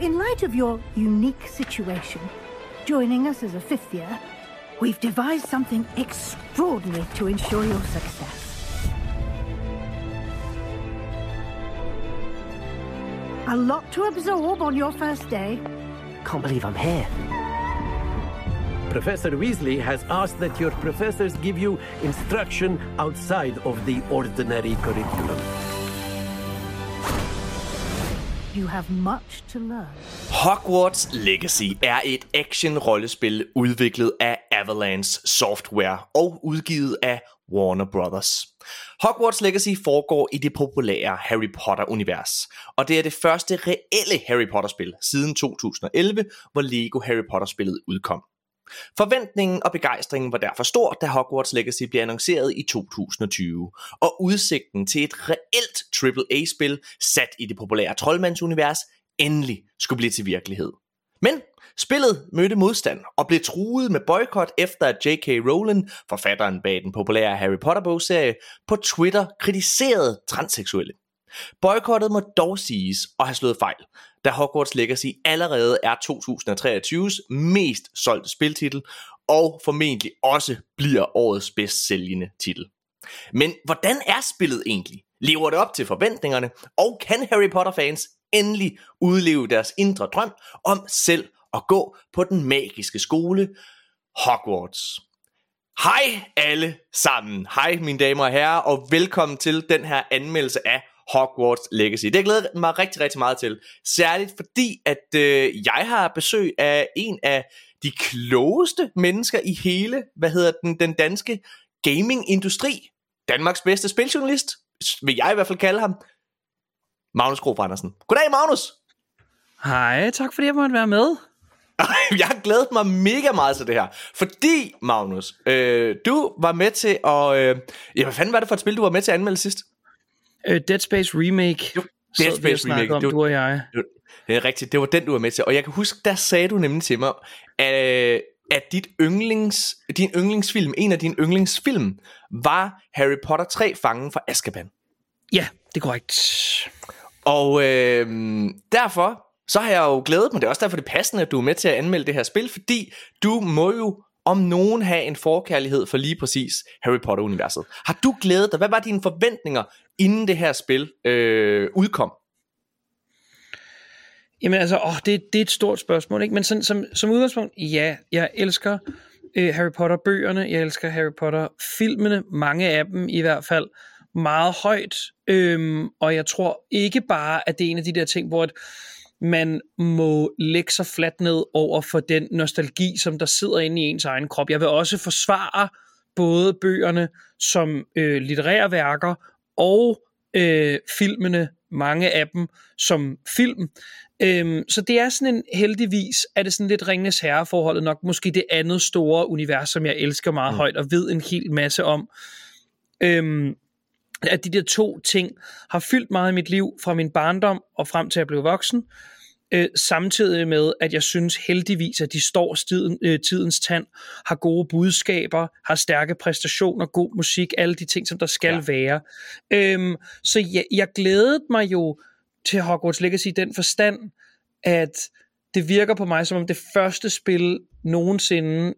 In light of your unique situation, joining us as a fifth year, we've devised something extraordinary to ensure your success. A lot to absorb on your first day. Can't believe I'm here. Professor Weasley has asked that your professors give you instruction outside of the ordinary curriculum. You have much to learn. Hogwarts Legacy er et action-rollespil udviklet af Avalanche Software og udgivet af Warner Brothers. Hogwarts Legacy foregår i det populære Harry Potter-univers, og det er det første reelle Harry Potter-spil siden 2011, hvor Lego Harry Potter-spillet udkom. Forventningen og begejstringen var derfor stor, da Hogwarts Legacy blev annonceret i 2020, og udsigten til et reelt AAA-spil sat i det populære troldmandsunivers endelig skulle blive til virkelighed. Men spillet mødte modstand og blev truet med boykot efter at J.K. Rowling, forfatteren bag den populære Harry Potter bogserie, på Twitter kritiserede transseksuelle. Boykottet må dog siges at have slået fejl, da Hogwarts Legacy allerede er 2023's mest solgte spiltitel, og formentlig også bliver årets bedst sælgende titel. Men hvordan er spillet egentlig? Lever det op til forventningerne? Og kan Harry Potter fans endelig udleve deres indre drøm om selv at gå på den magiske skole Hogwarts? Hej alle sammen. Hej mine damer og herrer, og velkommen til den her anmeldelse af Hogwarts Legacy. Det glæder jeg mig rigtig, rigtig meget til. Særligt fordi, at øh, jeg har besøg af en af de klogeste mennesker i hele, hvad hedder den, den danske gaming-industri. Danmarks bedste spiljournalist, vil jeg i hvert fald kalde ham. Magnus Grof Andersen. Goddag, Magnus! Hej, tak fordi jeg måtte være med. jeg har glædet mig mega meget til det her. Fordi, Magnus, øh, du var med til at... Øh, ja, hvad fanden var det for et spil, du var med til at anmelde sidst? Uh, Dead Space Remake. Jo, Dead Space Remake. Om, det var, du og jeg. Det er rigtigt, det var den, du var med til. Og jeg kan huske, der sagde du nemlig til mig, at, at dit yndlings, din yndlingsfilm, en af dine yndlingsfilm, var Harry Potter 3, Fangen fra Azkaban. Ja, det er korrekt. Og øh, derfor, så har jeg jo glædet mig. Det er også derfor, det er passende, at du er med til at anmelde det her spil, fordi du må jo om nogen have en forkærlighed for lige præcis Harry Potter-universet. Har du glædet dig? Hvad var dine forventninger, inden det her spil øh, udkom? Jamen altså, åh, det, det er et stort spørgsmål, ikke? Men sådan, som, som udgangspunkt, ja, jeg elsker øh, Harry Potter-bøgerne, jeg elsker Harry Potter-filmene, mange af dem i hvert fald, meget højt. Øhm, og jeg tror ikke bare, at det er en af de der ting, hvor et, man må lægge sig fladt ned over for den nostalgi, som der sidder inde i ens egen krop. Jeg vil også forsvare både bøgerne som øh, litterære værker og øh, filmene, mange af dem som film. Øhm, så det er sådan en, heldigvis er det sådan lidt Ringenes Herreforholdet nok måske det andet store univers, som jeg elsker meget mm. højt og ved en hel masse om. Øhm, at de der to ting har fyldt meget i mit liv fra min barndom og frem til at jeg blev voksen, øh, samtidig med, at jeg synes heldigvis, at de står stiden, øh, tidens tand, har gode budskaber, har stærke præstationer, god musik, alle de ting, som der skal ja. være. Øhm, så jeg, jeg glædede mig jo til Hogwarts Legacy i den forstand, at det virker på mig som om det første spil nogensinde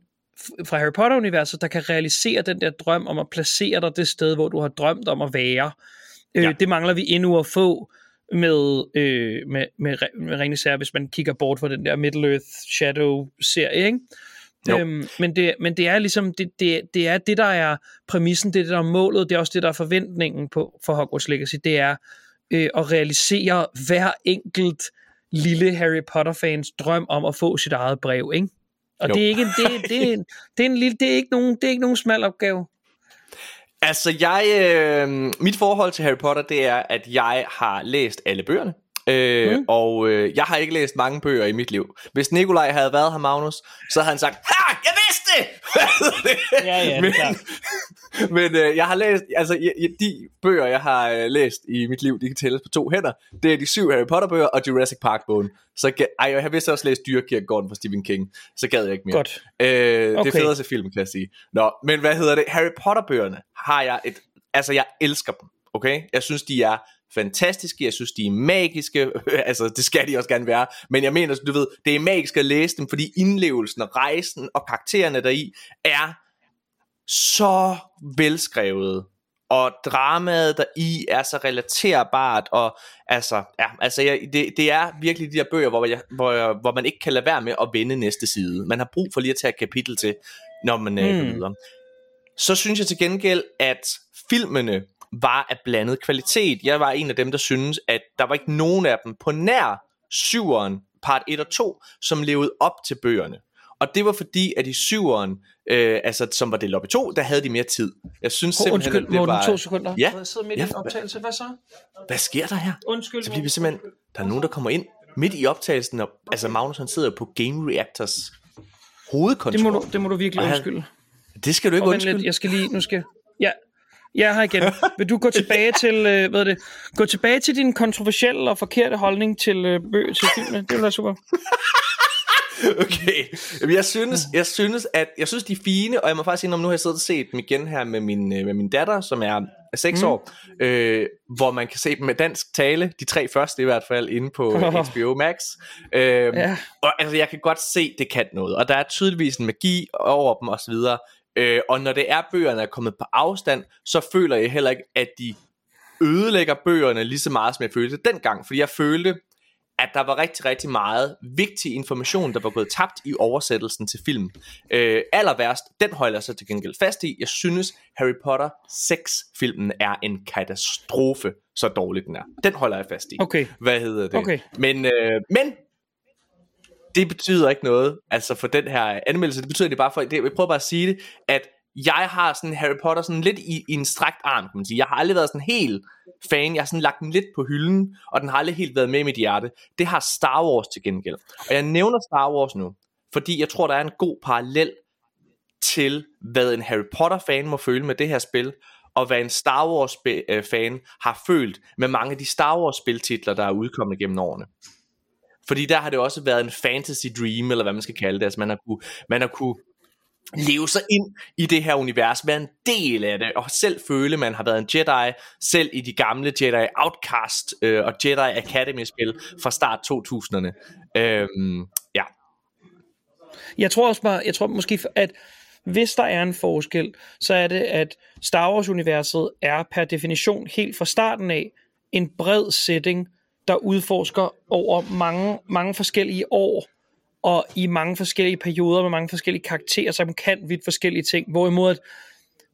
fra Harry Potter-universet, der kan realisere den der drøm om at placere dig det sted, hvor du har drømt om at være. Øh, ja. Øh, det mangler vi endnu at få med, øh, med, med, med Ringens Herre, hvis man kigger bort fra den der Middle-earth Shadow-serie, ikke? Øhm, men, det, men det er ligesom det, det, det er det der er præmissen, det er det der er målet, det er også det der er forventningen på for Hogwarts Legacy, det er øh, at realisere hver enkelt lille Harry Potter fans drøm om at få sit eget brev, ikke? Og jo. det er ikke det, det, er, det er en lille det er ikke nogen det er ikke nogen smal opgave. Altså jeg øh, mit forhold til Harry Potter det er at jeg har læst alle bøgerne. Øh, mm. Og øh, jeg har ikke læst mange bøger i mit liv. Hvis Nikolaj havde været her, Magnus, så havde han sagt, ha, jeg vidste det! ja, ja, men, det men øh, jeg har læst, altså de bøger, jeg har øh, læst i mit liv, de kan tælles på to hænder. Det er de syv Harry Potter bøger og Jurassic Park bogen. Så ej, jeg har vist også læst Dyrkirkegården fra Stephen King. Så gad jeg ikke mere. Godt. Øh, okay. Det er federe til film, kan jeg sige. Nå, men hvad hedder det? Harry Potter bøgerne har jeg et, altså jeg elsker dem. Okay? Jeg synes, de er fantastiske, jeg synes, de er magiske, altså det skal de også gerne være, men jeg mener, du ved, det er magisk at læse dem, fordi indlevelsen og rejsen og karaktererne deri er så velskrevet, og dramaet der i er så relaterbart, og altså, ja, altså jeg, det, det er virkelig de der bøger, hvor, jeg, hvor, jeg, hvor man ikke kan lade være med at vende næste side. Man har brug for lige at tage et kapitel til, når man mm. går videre. Så synes jeg til gengæld, at filmene var af blandet kvalitet. Jeg var en af dem, der synes, at der var ikke nogen af dem på nær syveren, part 1 og 2, som levede op til bøgerne. Og det var fordi, at i syveren, øh, altså, som var delt op i to, der havde de mere tid. Jeg synes oh, simpelthen, undskyld, at det var... to sekunder. Ja. Jeg sidder midt ja. i en optagelse. Hvad så? Hvad sker der her? Undskyld. Så bliver vi simpelthen... Der er nogen, der kommer ind midt i optagelsen, og altså Magnus han sidder på Game Reactors hovedkontor. Det må du, det må du virkelig han, undskylde. Det skal du ikke undskylde. Lidt, jeg skal lige... Nu skal... Ja, jeg er her igen. Vil du gå tilbage til, øh, hvad det? Gå tilbage til din kontroversielle og forkerte holdning til, øh, bøg, til filmene. Det vil være super. Okay, Jamen, jeg synes, jeg synes, at jeg synes, de er fine, og jeg må faktisk sige, om nu har jeg siddet og set dem igen her med min, øh, med min datter, som er 6 mm. år, øh, hvor man kan se dem med dansk tale, de tre første i hvert fald, inde på. HBO Max. Øh, ja. Og altså, jeg kan godt se, det kan noget, og der er tydeligvis en magi over dem osv., øh, og når det er, bøgerne er kommet på afstand, så føler jeg heller ikke, at de ødelægger bøgerne lige så meget, som jeg følte dengang, fordi jeg følte, at der var rigtig, rigtig meget vigtig information, der var gået tabt i oversættelsen til film. Øh, aller værst, den holder jeg så til gengæld fast i. Jeg synes, Harry Potter 6-filmen er en katastrofe, så dårlig den er. Den holder jeg fast i. Okay. Hvad hedder det? Okay. Men, øh, men det betyder ikke noget, altså for den her anmeldelse, det betyder det bare for, det, jeg prøver bare at sige det, at jeg har sådan Harry Potter sådan lidt i, i en strakt arm, kan man sige. Jeg har aldrig været sådan helt fan. Jeg har sådan lagt den lidt på hylden, og den har aldrig helt været med i mit hjerte. Det har Star Wars til gengæld. Og jeg nævner Star Wars nu, fordi jeg tror, der er en god parallel til, hvad en Harry Potter-fan må føle med det her spil, og hvad en Star Wars-fan øh, har følt med mange af de Star Wars-spiltitler, der er udkommet gennem årene. Fordi der har det også været en fantasy dream, eller hvad man skal kalde det. Altså man har kunne, man har kunne leve sig ind i det her univers, være en del af det, og selv føle, man har været en Jedi, selv i de gamle Jedi Outcast øh, og Jedi Academy-spil fra start 2000'erne. Øhm, ja. Jeg tror også bare, jeg tror måske, at hvis der er en forskel, så er det, at Star Wars-universet er per definition helt fra starten af en bred setting, der udforsker over mange, mange forskellige år, og i mange forskellige perioder med mange forskellige karakterer, som kan vidt forskellige ting, hvorimod at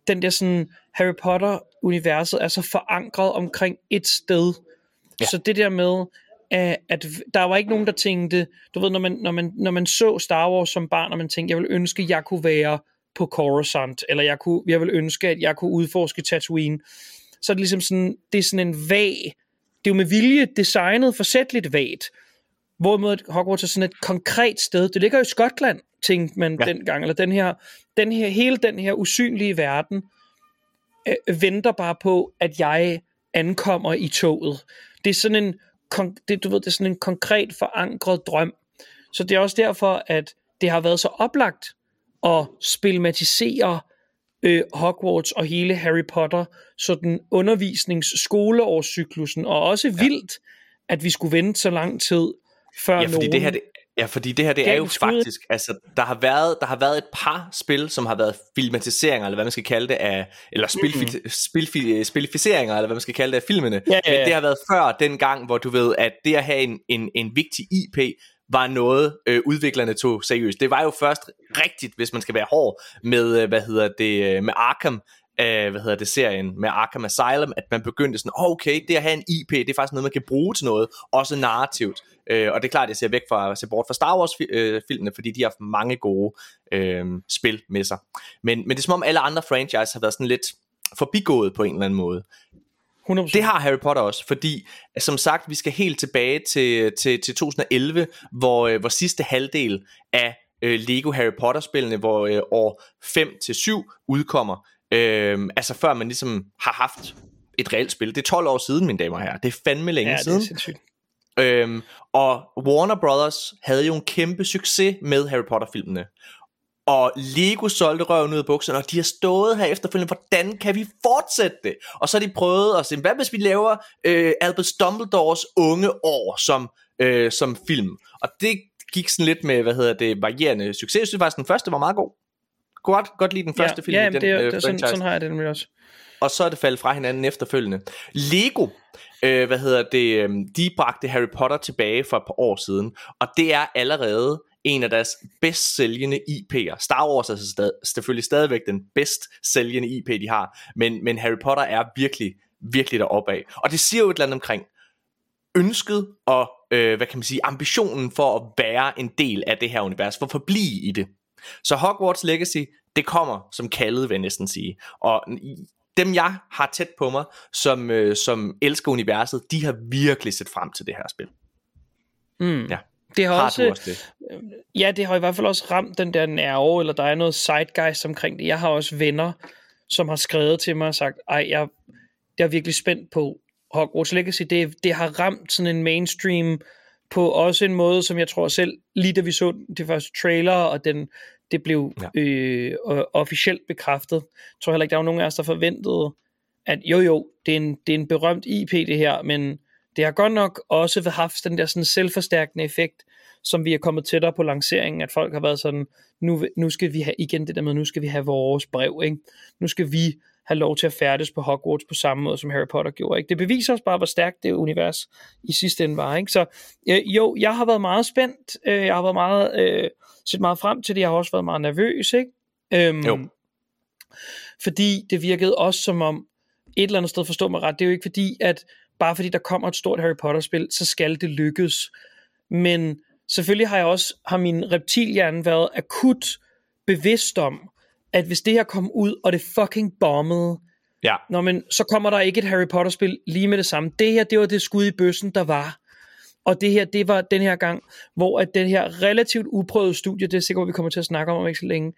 den der sådan Harry Potter-universet er så forankret omkring et sted. Ja. Så det der med, at, at der var ikke nogen, der tænkte, du ved, når man, når, man, når man så Star Wars som barn, og man tænkte, jeg vil ønske, jeg kunne være på Coruscant, eller jeg, kunne, jeg vil ønske, at jeg kunne udforske Tatooine, så er det ligesom sådan, det er sådan en vag, det er jo med vilje designet forsætteligt vagt, Hvorimod Hogwarts er sådan et konkret sted. Det ligger i Skotland, tænkte man ja. dengang. Eller den her, den her, hele den her usynlige verden øh, venter bare på, at jeg ankommer i toget. Det er sådan en, det, du ved, det er sådan en konkret forankret drøm. Så det er også derfor, at det har været så oplagt at spilmatisere øh, Hogwarts og hele Harry Potter, sådan undervisningsskoleårscyklusen, og også ja. vildt, at vi skulle vente så lang tid før ja, fordi nogen... det her, det, ja, fordi det her, det er jo faktisk, altså, der har, været, der har været et par spil, som har været filmatiseringer, eller hvad man skal kalde det, af, eller spil, mm-hmm. eller hvad man skal kalde det, af filmene. Ja, ja, ja. Men det har været før den gang, hvor du ved, at det at have en, en, en vigtig IP, var noget, øh, udviklerne tog seriøst. Det var jo først rigtigt, hvis man skal være hård, med, øh, hvad hedder det, øh, med Arkham, øh, hvad hedder det, serien med Arkham Asylum, at man begyndte sådan, oh, okay, det at have en IP, det er faktisk noget, man kan bruge til noget, også narrativt. Øh, og det er klart, at jeg ser væk fra, ser bort fra Star Wars-filmene, øh, fordi de har haft mange gode øh, spil med sig. Men, men det er som om alle andre franchise har været sådan lidt forbigået på en eller anden måde. 100%. Det har Harry Potter også, fordi som sagt, vi skal helt tilbage til, til, til 2011, hvor, øh, hvor sidste halvdel af øh, Lego Harry Potter-spillene, hvor øh, år 5-7 udkommer. Øh, altså før man ligesom har haft et reelt spil. Det er 12 år siden, mine damer og herrer. Det er fandme længe ja, siden. Det er sindssygt. Øhm, og Warner Brothers havde jo en kæmpe succes med Harry Potter-filmene. Og Lego solgte røven ud af bukserne, og de har stået her efterfølgende, hvordan kan vi fortsætte det? Og så har de prøvet at se, hvad hvis vi laver øh, Albus Dumbledores unge år som, øh, som film? Og det gik sådan lidt med, hvad hedder det, varierende succes. Jeg synes faktisk, den første var meget god. Godt, godt lide den første ja, film ja, den det, er, øh, det er sådan, sådan har jeg det nemlig også. og så er det faldet fra hinanden efterfølgende. Lego, øh, hvad hedder det, øh, de bragte Harry Potter tilbage for et par år siden, og det er allerede en af deres bedst sælgende IP'er. Star Wars er stad, selvfølgelig stadigvæk den bedst sælgende IP, de har, men, men Harry Potter er virkelig, virkelig deroppe af. Og det siger jo et eller andet omkring ønsket og, øh, hvad kan man sige, ambitionen for at være en del af det her univers, for at forblive i det. Så Hogwarts Legacy, det kommer som kaldet, vil jeg næsten sige. Og dem jeg har tæt på mig, som, øh, som elsker universet, de har virkelig set frem til det her spil. Mm. Ja. Det har, Har også, også det? Ja, det har i hvert fald også ramt den der nerve, eller der er noget zeitgeist omkring det. Jeg har også venner, som har skrevet til mig og sagt, ej, jeg, jeg er virkelig spændt på Hogwarts Legacy. Det, det har ramt sådan en mainstream på også en måde, som jeg tror selv, lige da vi så det første trailer, og den, det blev Ja. øh, øh, officielt bekræftet. Jeg tror heller ikke, der var nogen af os, der forventede, at jo jo, det er en, det er en berømt IP det her, men det har godt nok også haft den der sådan selvforstærkende effekt, som vi er kommet tættere på lanceringen, at folk har været sådan, nu, nu skal vi have, igen det der med, nu skal vi have vores brev, ikke? nu skal vi have lov til at færdes på Hogwarts på samme måde, som Harry Potter gjorde. Ikke? Det beviser os bare, hvor stærkt det univers i sidste ende var. Ikke? Så øh, jo, jeg har været meget spændt, øh, jeg har været meget, øh, set meget frem til det, jeg har også været meget nervøs, ikke? Øhm, Jo. Fordi det virkede også som om, et eller andet sted forstå mig ret, det er jo ikke fordi, at bare fordi der kommer et stort Harry Potter-spil, så skal det lykkes. Men selvfølgelig har jeg også, har min reptilhjerne været akut bevidst om, at hvis det her kom ud, og det fucking bombede, Ja. Nå, men så kommer der ikke et Harry Potter-spil lige med det samme. Det her, det var det skud i bøssen, der var. Og det her, det var den her gang, hvor at den her relativt uprøvede studie, det er sikkert, vi kommer til at snakke om om ikke så længe,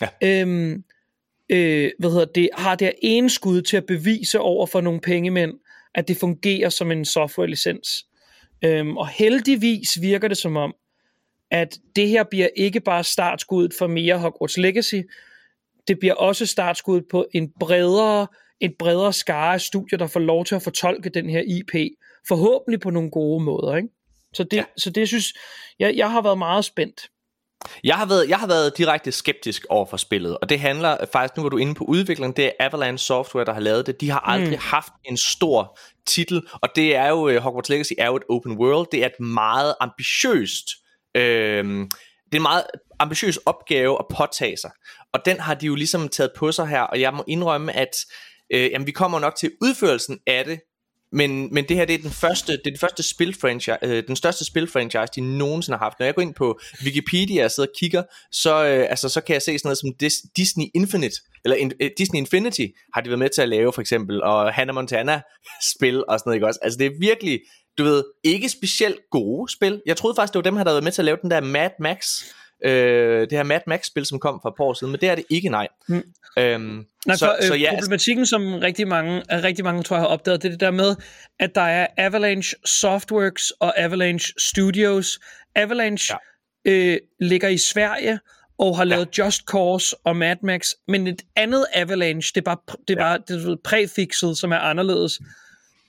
Ja. øhm, øh, hvad hedder det, har det her ene skud til at bevise over for nogle pengemænd, at det fungerer som en software-licens. Øhm, og heldigvis virker det som om, at det her bliver ikke bare startskuddet for mere Hogwarts Legacy, det bliver også startskuddet på en bredere, et bredere skare af studier, der får lov til at fortolke den her IP, forhåbentlig på nogle gode måder. Ikke? Så, det, ja. så det synes jeg, jeg har været meget spændt. Jeg har, været, jeg har været direkte skeptisk over for spillet, og det handler faktisk, nu var du inde på udviklingen, det er Avalanche Software, der har lavet det. De har aldrig mm. haft en stor titel, og det er jo, øh, Hogwarts Legacy er jo et open world, det er et meget ambitiøst, øh, det er en meget ambitiøs opgave at påtage sig, og den har de jo ligesom taget på sig her, og jeg må indrømme, at øh, jamen, vi kommer nok til udførelsen af det, men, men det her det er den første, det er den første spilfranchise, øh, den største spilfranchise de nogensinde har haft. Når jeg går ind på Wikipedia og sidder og kigger, så øh, altså så kan jeg se sådan noget som Dis- Disney Infinite eller in, øh, Disney Infinity har de været med til at lave for eksempel og Hannah Montana spil og sådan noget ikke også. Altså det er virkelig du ved ikke specielt gode spil. Jeg troede faktisk det var dem der havde været med til at lave den der Mad Max øh, det her Mad Max spil som kom for et par år siden, men det er det ikke nej. Mm. Øhm, Nej, så, for, øh, så ja, altså, problematikken, som rigtig mange, rigtig mange tror jeg har opdaget, det er det der med, at der er Avalanche Softworks og Avalanche Studios. Avalanche ja. øh, ligger i Sverige og har lavet ja. Just Cause og Mad Max, men et andet Avalanche, det er bare, det er bare det er præfixet, som er anderledes.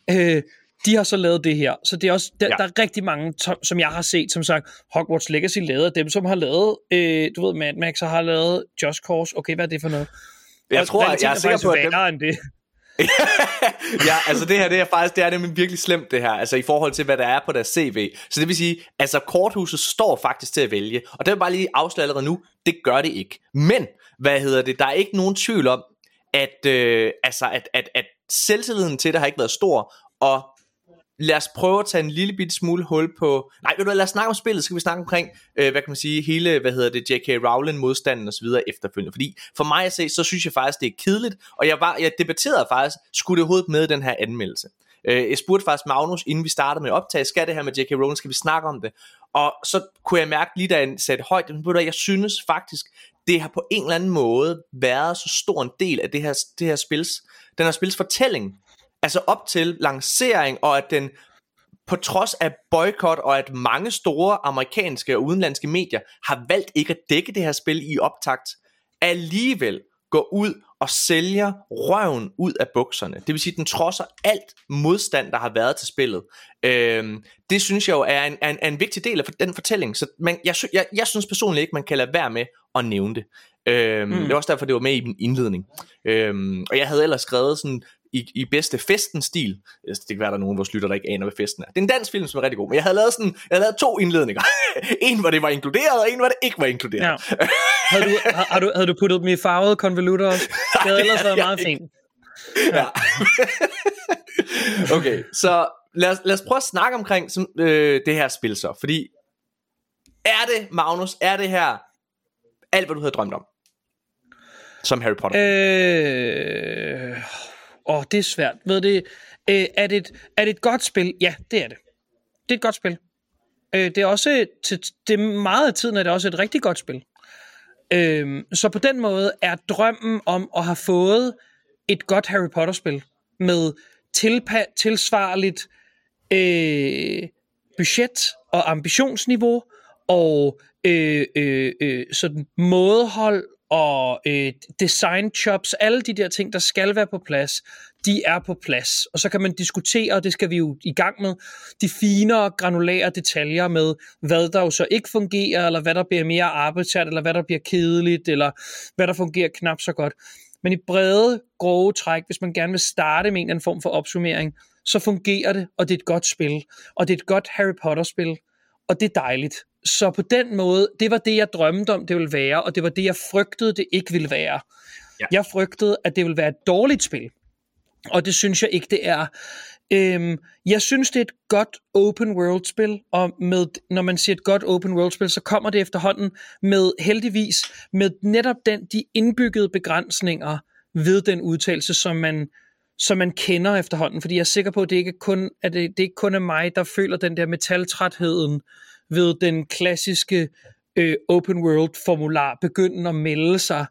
Øh, de har så lavet det her. Så det er også, der, Ja. der er rigtig mange, som- jeg har set, som sagt, Hogwarts Legacy lavet af dem, som har lavet, øh, du ved, Mad Max har lavet Just Cause. Okay, hvad er det for noget? jeg Og tror, jeg, jeg er sikker på, at dem, end det. ja, altså det her, det er faktisk, det er nemlig virkelig slemt det her, altså i forhold til, hvad der er på deres CV. Så det vil sige, altså korthuset står faktisk til at vælge, og det vil bare lige afsløre allerede nu, det gør det ikke. Men, hvad hedder det, der er ikke nogen tvivl om, at, øh, altså, at, at, at selvtilliden til det har ikke været stor, og lad os prøve at tage en lille bitte smule hul på... Nej, ved du, lad os snakke om spillet, så skal vi snakke omkring, øh, hvad kan man sige, hele, hvad hedder det, J.K. Rowling modstanden og så videre efterfølgende. Fordi for mig at se, så synes jeg faktisk, det er kedeligt, og jeg, var, jeg debatterede faktisk, skulle det overhovedet med den her anmeldelse. Øh, jeg spurgte faktisk Magnus, inden vi startede med optag, skal det her med J.K. Rowling, skal vi snakke om det? Og så kunne jeg mærke lige da jeg satte højt, at jeg synes faktisk, det har på en eller anden måde været så stor en del af det her, det her spils, den her spils fortælling, altså op til lancering, og at den på trods af boykot og at mange store amerikanske og udenlandske medier har valgt ikke at dække det her spil i optakt, alligevel går ud og sælger røven ud af bukserne. Det vil sige, at den trodser alt modstand, der har været til spillet. Øhm, det synes jeg jo er en, er en, er en vigtig del af den fortælling. Så man, jeg, jeg, jeg synes personligt ikke, man kan lade være med at nævne det. Øhm, mm. Det er også derfor, det var med i min indledning. Øhm, og jeg havde ellers skrevet sådan i, i bedste festen-stil. Det kan være, der er nogen af vores lytter, der ikke aner, hvad festen er. Det er en dansk film, som er rigtig god, men jeg havde lavet, sådan, jeg havde lavet to indledninger. en, hvor det var inkluderet, og en, hvor det ikke var inkluderet. Ja. Havde, du, har, du, havde du puttet dem i farvede konvolutter også? Det havde ellers været meget fint. Ja. okay, så lad os, lad os prøve at snakke omkring som, øh, det her spil så, fordi er det, Magnus, er det her alt, hvad du havde drømt om? Som Harry Potter? Øh, åh, det er svært. Ved det, øh, er, det et, er det et godt spil? Ja, det er det. Det er et godt spil. Øh, det er også til, det er meget af tiden er det også et rigtig godt spil. Øh, så på den måde er drømmen om at have fået et godt Harry Potter spil med tilpa- tilsvarligt øh, budget og ambitionsniveau og øh, øh, øh, sådan mådehold og øh, design chops, alle de der ting, der skal være på plads, de er på plads. Og så kan man diskutere, og det skal vi jo i gang med, de finere, granulære detaljer med, hvad der jo så ikke fungerer, eller hvad der bliver mere arbejdsat, eller hvad der bliver kedeligt, eller hvad der fungerer knap så godt. Men i brede, grove træk, hvis man gerne vil starte med en eller anden form for opsummering, så fungerer det, og det er et godt spil. Og det er et godt Harry Potter-spil, og det er dejligt. Så på den måde, det var det, jeg drømte om, det ville være, og det var det, jeg frygtede, det ikke ville være. Ja. Jeg frygtede, at det ville være et dårligt spil, og det synes jeg ikke, det er. Øhm, jeg synes, det er et godt open world spil, og med, når man siger et godt open world spil, så kommer det efterhånden med heldigvis med netop den, de indbyggede begrænsninger ved den udtalelse, som man, som man kender efterhånden, fordi jeg er sikker på, at det ikke kun, at det, det ikke kun er mig, der føler den der metaltrætheden ved den klassiske øh, open world formular begynde at melde sig,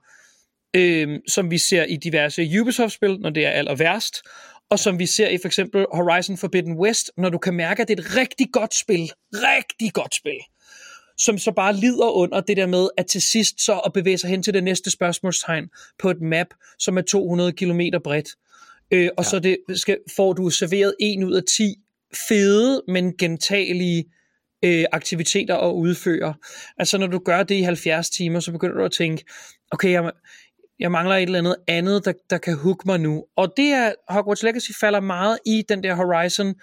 øh, som vi ser i diverse Ubisoft-spil, når det er aller værst, og som vi ser i for eksempel Horizon Forbidden West, når du kan mærke, at det er et rigtig godt spil, rigtig godt spil, som så bare lider under det der med, at til sidst så at bevæge sig hen til det næste spørgsmålstegn på et map, som er 200 km bredt, øh, og ja. så det skal, får du serveret en ud af 10 fede, men gentagelige øh, aktiviteter at udføre. Altså når du gør det i 70 timer, så begynder du at tænke, okay, jeg, jeg mangler et eller andet andet, der, der kan hook mig nu. Og det er, Hogwarts Legacy falder meget i den der Horizon,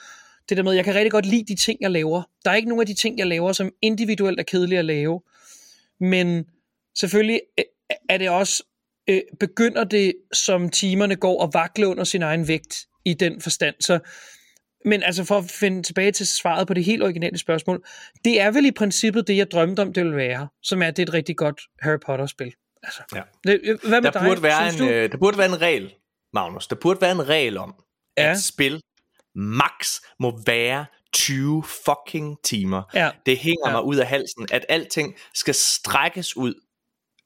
det der med, jeg kan rigtig godt lide de ting, jeg laver. Der er ikke nogen af de ting, jeg laver, som individuelt er kedelige at lave. Men selvfølgelig øh, er det også, øh, begynder det, som timerne går, og vakle under sin egen vægt i den forstand. Så men altså for at finde tilbage til svaret på det helt originale spørgsmål, det er vel i princippet det, jeg drømte om, det ville være, som er, det er et rigtig godt Harry Potter-spil. Altså, ja. det, hvad med der dig? Burde være en, øh, der burde være en regel, Magnus. Der burde være en regel om, ja. at spil max må være 20 fucking timer. Ja. Det hænger ja. mig ud af halsen, at alting skal strækkes ud.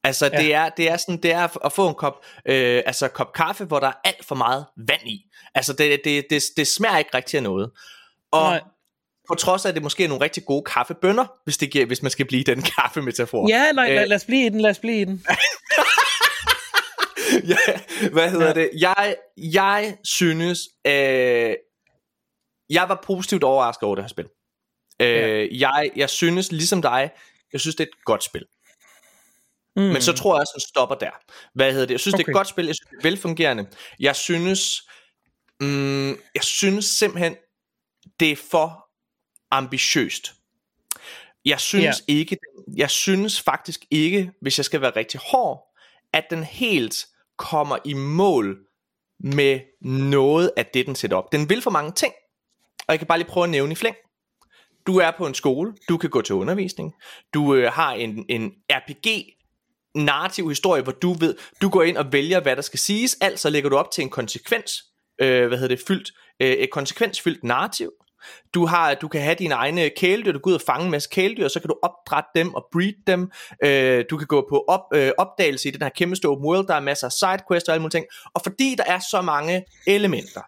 Altså ja. det er det er sådan det er at få en kop øh, altså kop kaffe, hvor der er alt for meget vand i. Altså det det det, det smager ikke rigtig af noget. Og Nej. på trods af at det måske er nogle rigtig gode kaffebønner, hvis det giver, hvis man skal blive den kaffemetafor. Ja, nej, lad, lad os blive i den, lad os blive i den. ja, hvad hedder ja. det? Jeg jeg synes øh, jeg var positivt overrasket over det her spil. Øh, ja. jeg jeg synes ligesom dig, jeg synes det er et godt spil. Mm. Men så tror jeg også, at den stopper der. Hvad hedder det? Jeg synes, okay. det er et godt spil. Jeg synes, det er velfungerende. Jeg synes, mm, jeg synes simpelthen, det er for ambitiøst. Jeg synes yeah. ikke, jeg synes faktisk ikke, hvis jeg skal være rigtig hård, at den helt kommer i mål med noget af det, den sætter op. Den vil for mange ting, og jeg kan bare lige prøve at nævne i flæng. Du er på en skole, du kan gå til undervisning, du øh, har en, en RPG narrativ historie, hvor du ved, du går ind og vælger, hvad der skal siges, altså lægger du op til en konsekvens, øh, hvad hedder det, fyldt, øh, et konsekvensfyldt narrativ. Du, har, du kan have dine egne kæledyr, du går ud og fange en masse kæledyr, og så kan du opdrætte dem og breed dem. Øh, du kan gå på op, øh, opdagelse i den her kæmpe store world, der er masser af sidequests og alle mulige ting. Og fordi der er så mange elementer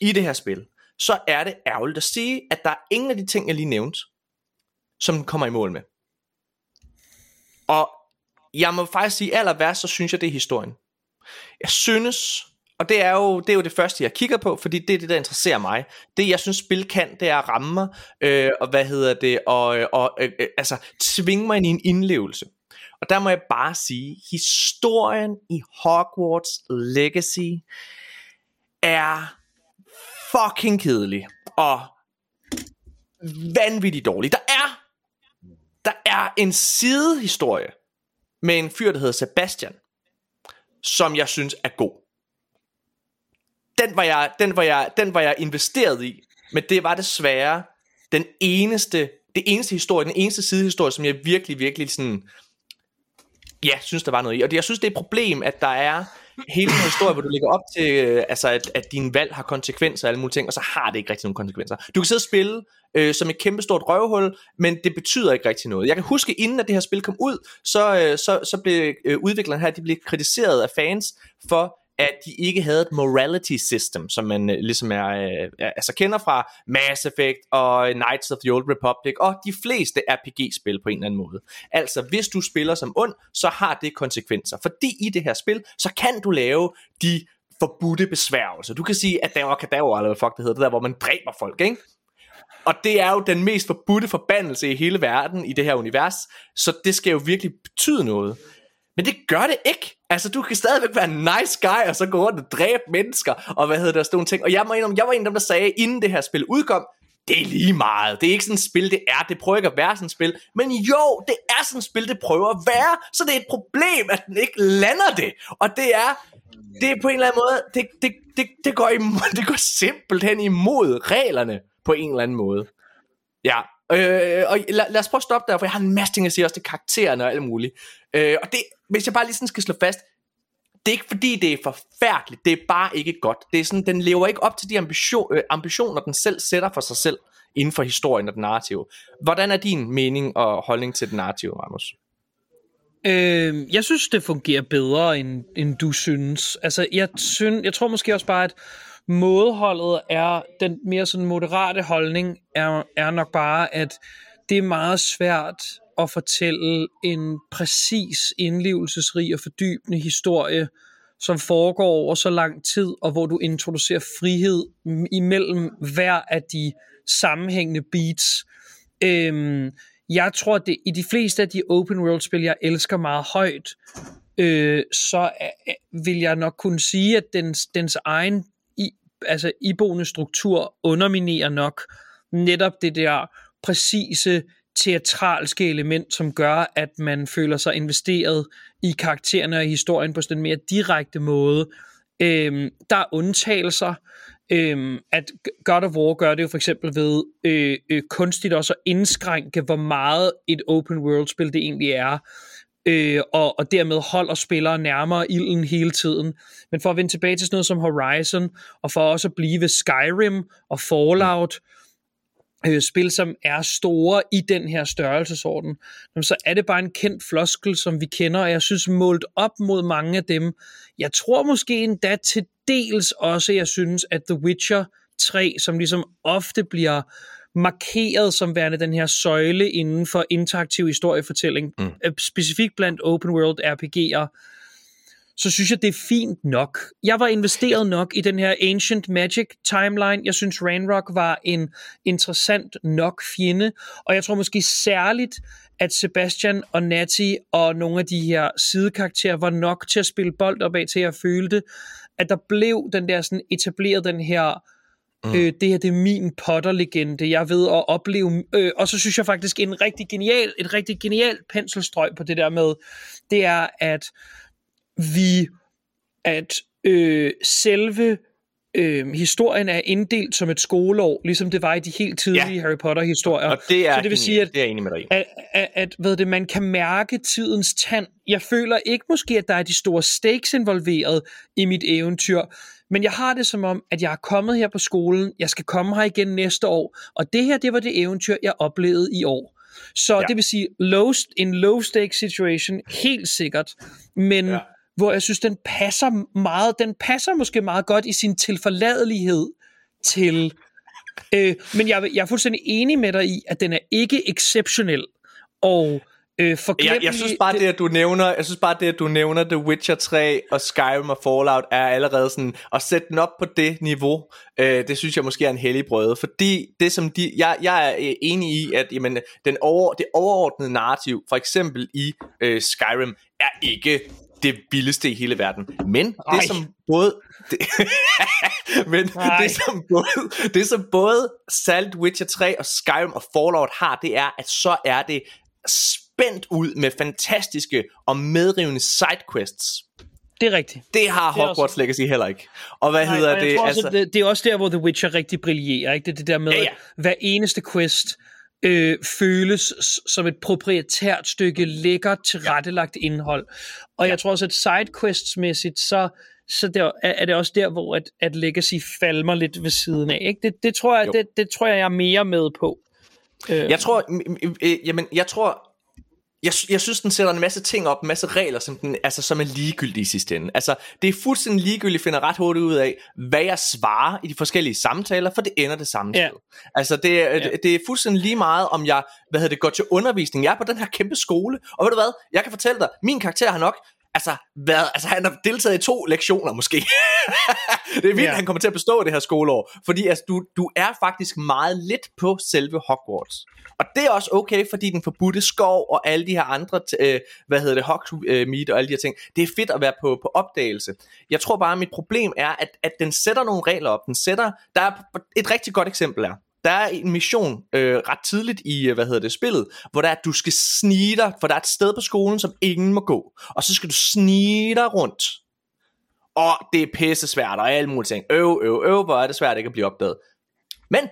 i det her spil, så er det ærgerligt at sige, at der er ingen af de ting, jeg lige nævnte, som den kommer i mål med. Og jeg må faktisk sige, aller værst, så synes jeg, det er historien. Jeg synes, og det er, jo, det er jo det første, jeg kigger på, fordi det er det, der interesserer mig. Det, jeg synes, spil kan, det er at ramme mig, øh, og hvad hedder det, og, og øh, øh, altså tvinge mig ind i en indlevelse. Og der må jeg bare sige, historien i Hogwarts Legacy er fucking kedelig og vanvittigt dårlig. Der er der er en sidehistorie med en fyr, der hedder Sebastian, som jeg synes er god. Den var jeg, den var jeg, den var jeg investeret i, men det var desværre den eneste, det eneste historie, den eneste sidehistorie, som jeg virkelig, virkelig sådan, ja, synes der var noget i. Og det, jeg synes, det er et problem, at der er hele den historie, hvor du ligger op til, øh, altså at, at din valg har konsekvenser og alle mulige ting, og så har det ikke rigtig nogen konsekvenser. Du kan sidde og spille øh, som et kæmpestort røvhul, men det betyder ikke rigtig noget. Jeg kan huske, inden at det her spil kom ud, så, øh, så, så blev øh, udviklerne her, de blev kritiseret af fans for, at de ikke havde et morality system, som man øh, ligesom er, øh, altså kender fra Mass Effect og Knights of the Old Republic og de fleste RPG-spil på en eller anden måde. Altså, hvis du spiller som ond, så har det konsekvenser. Fordi i det her spil, så kan du lave de forbudte besværgelser. Du kan sige, at der var kadaver, eller hvad fuck det hedder, det der, hvor man dræber folk, ikke? Og det er jo den mest forbudte forbandelse i hele verden i det her univers, så det skal jo virkelig betyde noget. Men det gør det ikke. Altså, du kan stadigvæk være en nice guy, og så gå rundt og dræbe mennesker, og hvad hedder der, sådan nogle ting. Og jeg, må indrømme, jeg var en af dem, der sagde, inden det her spil udkom, det er lige meget. Det er ikke sådan et spil, det er. Det prøver ikke at være sådan et spil. Men jo, det er sådan et spil, det prøver at være. Så det er et problem, at den ikke lander det. Og det er, det er på en eller anden måde, det, det, det, det, går, imod, det går simpelthen imod reglerne på en eller anden måde. Ja, øh, og lad, lad os prøve at stoppe der, for jeg har en masse ting at sige også til karaktererne og alt muligt. Øh, og det, hvis jeg bare lige sådan skal slå fast, det er ikke fordi det er forfærdeligt, det er bare ikke godt. Det er sådan, den lever ikke op til de ambition, øh, ambitioner, den selv sætter for sig selv inden for historien og den narrative. Hvordan er din mening og holdning til den narrative, Ramos? Øh, jeg synes, det fungerer bedre, end, end du synes. Altså, jeg, synes, jeg tror måske også bare, at mådeholdet er, den mere sådan moderate holdning, er, er nok bare, at det er meget svært at fortælle en præcis indlevelsesrig og fordybende historie, som foregår over så lang tid, og hvor du introducerer frihed imellem hver af de sammenhængende beats. Øhm, jeg tror, at det, i de fleste af de open world spil, jeg elsker meget højt, øh, så øh, vil jeg nok kunne sige, at dens, dens egen i, altså iboende struktur underminerer nok netop det der præcise teatralske element, som gør, at man føler sig investeret i karaktererne og i historien på sådan en mere direkte måde. Øhm, der er undtagelser, øhm, at God of War gør det jo for eksempel ved øh, øh, kunstigt også at indskrænke, hvor meget et open world spil det egentlig er, øh, og, og dermed holder spillere nærmere ilden hele tiden. Men for at vende tilbage til sådan noget som Horizon, og for også at blive ved Skyrim og Fallout, mm øh, spil, som er store i den her størrelsesorden, så er det bare en kendt floskel, som vi kender, og jeg synes målt op mod mange af dem. Jeg tror måske endda til dels også, jeg synes, at The Witcher 3, som ligesom ofte bliver markeret som værende den her søjle inden for interaktiv historiefortælling, mm. Øh, specifikt blandt open world RPG'er, så synes jeg, det er fint nok. Jeg var investeret nok i den her Ancient Magic timeline. Jeg synes, Rainrock var en interessant nok fjende, og jeg tror måske særligt, at Sebastian og Natty og nogle af de her sidekarakterer var nok til at spille bold op af, til at føle det, at der blev den der sådan etableret den her Mm. Øh, det her det er min Potter-legende, jeg ved at opleve. Øh, og så synes jeg faktisk en rigtig genial, et rigtig genialt penselstrøg på det der med, det er, at vi, at øh, selve øh, historien er inddelt som et skoleår, ligesom det var i de helt tidlige ja. Harry Potter-historier. Og det er, så det vil sige, at, det er enig med dig at, at, at ved det, man kan mærke tidens tand. Jeg føler ikke måske, at der er de store stakes involveret i mit eventyr, men jeg har det som om, at jeg er kommet her på skolen, jeg skal komme her igen næste år, og det her, det var det eventyr, jeg oplevede i år. Så ja. det vil sige, low, en low stake situation, helt sikkert, men ja hvor jeg synes, den passer meget, den passer måske meget godt i sin tilforladelighed til Øh, men jeg, jeg er fuldstændig enig med dig i, at den er ikke exceptionel og øh, jeg, jeg synes bare det, at du nævner, jeg synes bare det, at du nævner The Witcher 3 og Skyrim og Fallout er allerede sådan at sætte den op på det niveau. Øh, det synes jeg måske er en hellig brød, fordi det som de, jeg, jeg er øh, enig i, at jamen, den over, det overordnede narrativ, for eksempel i øh, Skyrim, er ikke det vildeste i hele verden. Men Ej. det som både det, men det som både det som både Salt Witcher 3 og Skyrim og Fallout har, det er at så er det spændt ud med fantastiske og medrivende sidequests. Det er rigtigt. Det har Hogwarts også... Legacy heller ikke. Og hvad Nej, hedder og det? Altså... det? Det er også der, hvor The Witcher rigtig brillerer. Ikke? Det er det der med, ja, ja. hver eneste quest øh, føles som et proprietært stykke lækkert tilrettelagt ja. indhold. Og ja. jeg tror også, at sidequests-mæssigt, så, så der, er det også der, hvor at, at Legacy falmer lidt ved siden af. Ikke? Det, det, tror jeg, det, det tror jeg, jeg er mere med på. Øh. Jeg tror, jamen, jeg tror, jeg, jeg synes, den sætter en masse ting op, en masse regler, som, den, altså, som er ligegyldige i sidste ende. Altså, det er fuldstændig ligegyldigt, finder ret hurtigt ud af, hvad jeg svarer i de forskellige samtaler, for det ender det samme ja. sted. Altså, det, ja. det, det er fuldstændig lige meget, om jeg hvad hedder det, går til undervisning. Jeg er på den her kæmpe skole, og ved du hvad, jeg kan fortælle dig, min karakter har nok altså, hvad, altså han har deltaget i to lektioner måske. det er vildt, yeah. han kommer til at bestå det her skoleår. Fordi altså, du, du er faktisk meget lidt på selve Hogwarts. Og det er også okay, fordi den forbudte skov og alle de her andre, øh, hvad hedder det, Hogsmeade og alle de her ting, det er fedt at være på, på opdagelse. Jeg tror bare, at mit problem er, at, at den sætter nogle regler op. Den sætter, der er et rigtig godt eksempel er, der er en mission øh, ret tidligt i, øh, hvad hedder det, spillet, hvor der er, at du skal snige dig, for der er et sted på skolen, som ingen må gå. Og så skal du snige dig rundt. Og det er pisse svært, og alle mulige ting. Øv, øv, øv, hvor er det svært ikke at blive opdaget. Men,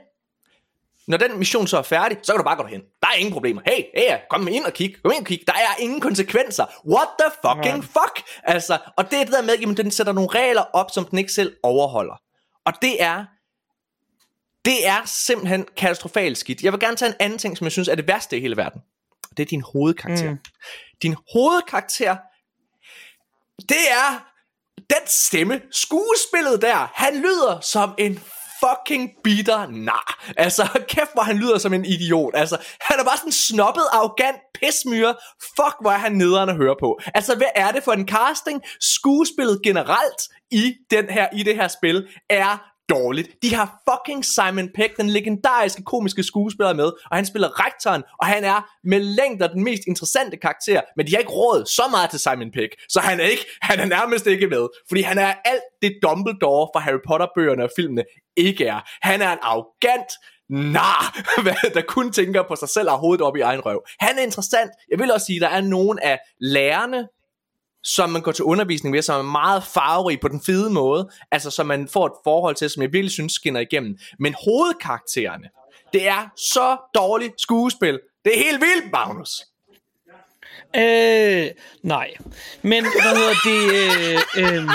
når den mission så er færdig, så kan du bare gå derhen. Der er ingen problemer. Hey, hey, kom ind og kig. Kom ind og kig. Der er ingen konsekvenser. What the fucking ja. fuck? Altså, og det er det der med, at den sætter nogle regler op, som den ikke selv overholder. Og det er det er simpelthen katastrofalt skidt. Jeg vil gerne tage en anden ting, som jeg synes er det værste i hele verden. Det er din hovedkarakter. Mm. Din hovedkarakter, det er den stemme, skuespillet der, han lyder som en fucking bitter nar. Altså, kæft, hvor han lyder som en idiot. Altså, han er bare sådan en snobbet, arrogant pismyre. Fuck, hvor er han nederen at høre på. Altså, hvad er det for en casting? Skuespillet generelt i, den her, i det her spil er dårligt. De har fucking Simon Pegg, den legendariske komiske skuespiller med, og han spiller rektoren, og han er med længder den mest interessante karakter, men de har ikke råd så meget til Simon Pegg, så han er, ikke, han er nærmest ikke med, fordi han er alt det Dumbledore fra Harry Potter-bøgerne og filmene ikke er. Han er en arrogant, nar, der kun tænker på sig selv og hovedet op i egen røv. Han er interessant. Jeg vil også sige, at der er nogen af lærerne, som man går til undervisning med, som er meget farverig på den fede måde, altså som man får et forhold til, som jeg virkelig synes skinner igennem. Men hovedkaraktererne, det er så dårligt skuespil. Det er helt vildt, Magnus. Øh, nej. Men hvad hedder det? Øh, øh,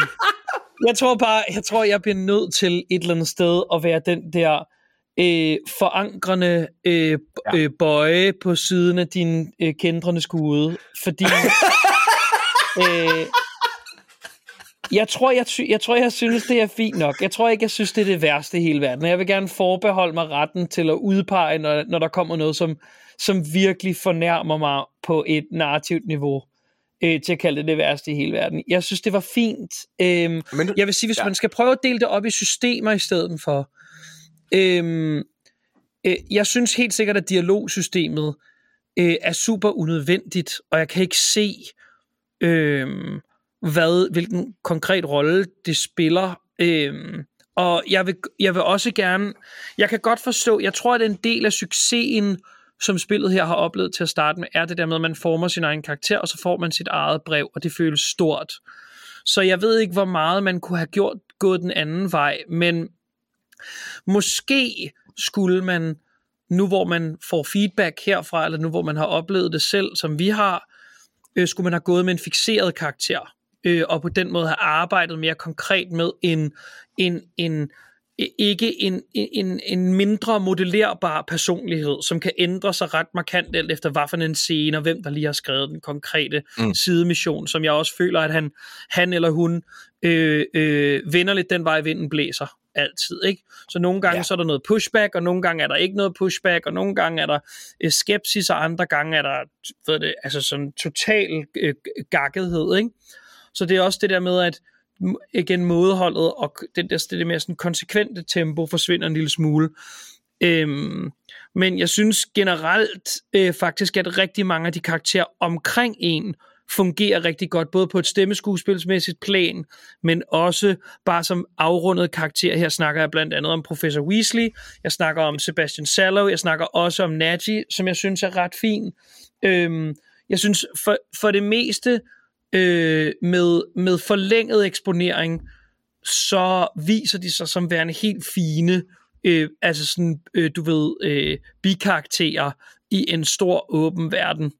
jeg tror bare, jeg tror, jeg bliver nødt til et eller andet sted at være den der øh, forankrende øh, øh, bøje på siden af din øh, kendrende skude. Fordi øh, jeg tror, jeg, jeg tror, jeg synes, det er fint nok. Jeg tror ikke, jeg synes, det er det værste i hele verden. Jeg vil gerne forbeholde mig retten til at udpege, når, når der kommer noget, som, som virkelig fornærmer mig på et narrativt niveau øh, til at kalde det det værste i hele verden. Jeg synes, det var fint. Øh, Men, jeg vil sige, hvis ja. man skal prøve at dele det op i systemer i stedet for. Øh, øh, jeg synes helt sikkert, at dialogsystemet øh, er super unødvendigt, og jeg kan ikke se, øh, hvad, hvilken konkret rolle det spiller. Øh, og jeg vil, jeg vil også gerne, jeg kan godt forstå, jeg tror, at en del af succesen, som spillet her har oplevet til at starte med, er det der med, at man former sin egen karakter, og så får man sit eget brev, og det føles stort. Så jeg ved ikke, hvor meget man kunne have gjort gået den anden vej, men måske skulle man, nu hvor man får feedback herfra, eller nu hvor man har oplevet det selv, som vi har, øh, skulle man have gået med en fixeret karakter, øh, og på den måde have arbejdet mere konkret med en, en, en ikke en, en, en mindre modellerbar personlighed, som kan ændre sig ret markant alt efter, hvad for en scene, og hvem der lige har skrevet den konkrete mm. sidemission, som jeg også føler, at han, han eller hun øh, øh, vender lidt den vej, vinden blæser. Altid, ikke? Så nogle gange Ja. så er der noget pushback, og nogle gange er der ikke noget pushback, og nogle gange er der øh, skepsis, og andre gange er der, ved det, altså sådan total øh, gakkethed, ikke? Så det er også det der med, at igen mådeholdet og det der, det der mere sådan konsekvente tempo forsvinder en lille smule. Øhm, men jeg synes generelt øh, faktisk, at rigtig mange af de karakterer omkring en fungerer rigtig godt, både på et stemmeskuespilsmæssigt plan, men også bare som afrundet karakter. Her snakker jeg blandt andet om Professor Weasley, jeg snakker om Sebastian Sallow, jeg snakker også om Nagy, som jeg synes er ret fin. Øhm, jeg synes for, for det meste øh, med, med forlænget eksponering, så viser de sig som værende helt fine, øh, altså sådan, øh, du ved, øh, bikarakterer i en stor åben verden.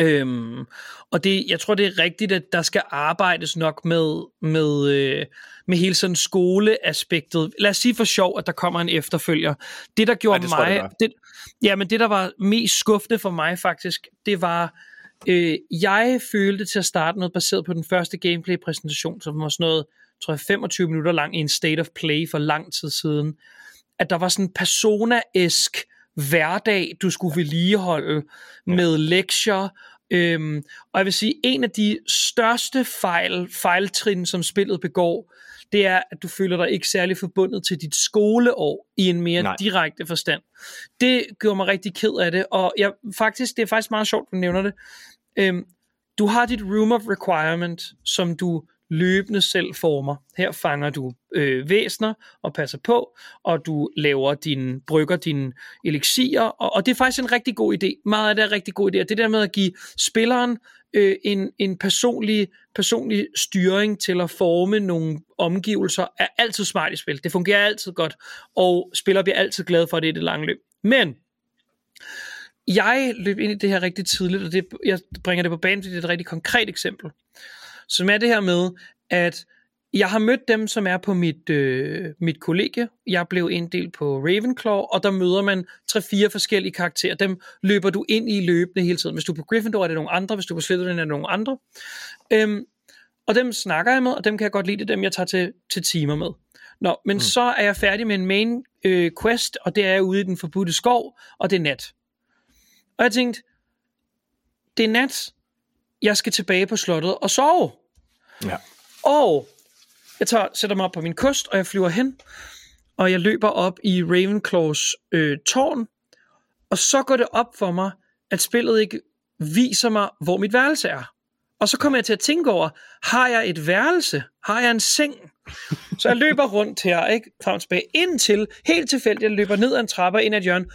Øhm, og det, jeg tror, det er rigtigt, at der skal arbejdes nok med, med, øh, med hele sådan skoleaspektet. Lad os sige for sjov, at der kommer en efterfølger. Det, der gjorde Ej, det jeg, mig... det, ja, men det, der var mest skuffende for mig faktisk, det var... Øh, jeg følte til at starte noget baseret på den første gameplay-præsentation, som var sådan noget, tror jeg, 25 minutter lang i en state of play for lang tid siden, at der var sådan persona-esk hverdag, du skulle vedligeholde med lektier. Øhm, og jeg vil sige, en af de største fejl, fejltrin, som spillet begår, det er, at du føler dig ikke særlig forbundet til dit skoleår i en mere Nej. Direkte forstand. Det gjorde mig rigtig ked af det, og jeg, faktisk, det er faktisk meget sjovt, du nævner det. Øhm, du har dit room of requirement, som du løbende selv former. Her fanger du øh, væsner og passer på, og du laver din, brygger dine elixier, og, og det er faktisk en rigtig god idé. Meget af det er en rigtig god idé. Og det der med at give spilleren øh, en, en personlig, personlig styring til at forme nogle omgivelser, er altid smart i spil. Det fungerer altid godt, og spillere bliver altid glade for det i det lange løb. Men jeg løb ind i det her rigtig tidligt, og det, jeg bringer det på banen, fordi det er et rigtig konkret eksempel, som er det her med, at jeg har mødt dem, som er på mit, øh, mit kollegie. Jeg blev inddelt på Ravenclaw, og der møder man tre-fire forskellige karakterer. Dem løber du ind i løbende hele tiden. Hvis du er på Gryffindor, er det nogle andre. Hvis du er på Slytherin, er det nogle andre. Øhm, og dem snakker jeg med, og dem kan jeg godt lide. Det dem, jeg tager til, til timer med. Nå, men mm. så er jeg færdig med en main øh, quest, og det er ude i den forbudte skov, og det er nat. Og jeg tænkte, det er nat, jeg skal tilbage på slottet og sove. Ja. Og jeg tager, sætter mig op på min kost, og jeg flyver hen, og jeg løber op i Ravenclaws øh, tårn, og så går det op for mig, at spillet ikke viser mig, hvor mit værelse er. Og så kommer jeg til at tænke over, har jeg et værelse? Har jeg en seng? Så jeg løber rundt her, ikke? Frem tilbage, indtil, helt tilfældigt, jeg løber ned ad en trappe ind ad hjørne,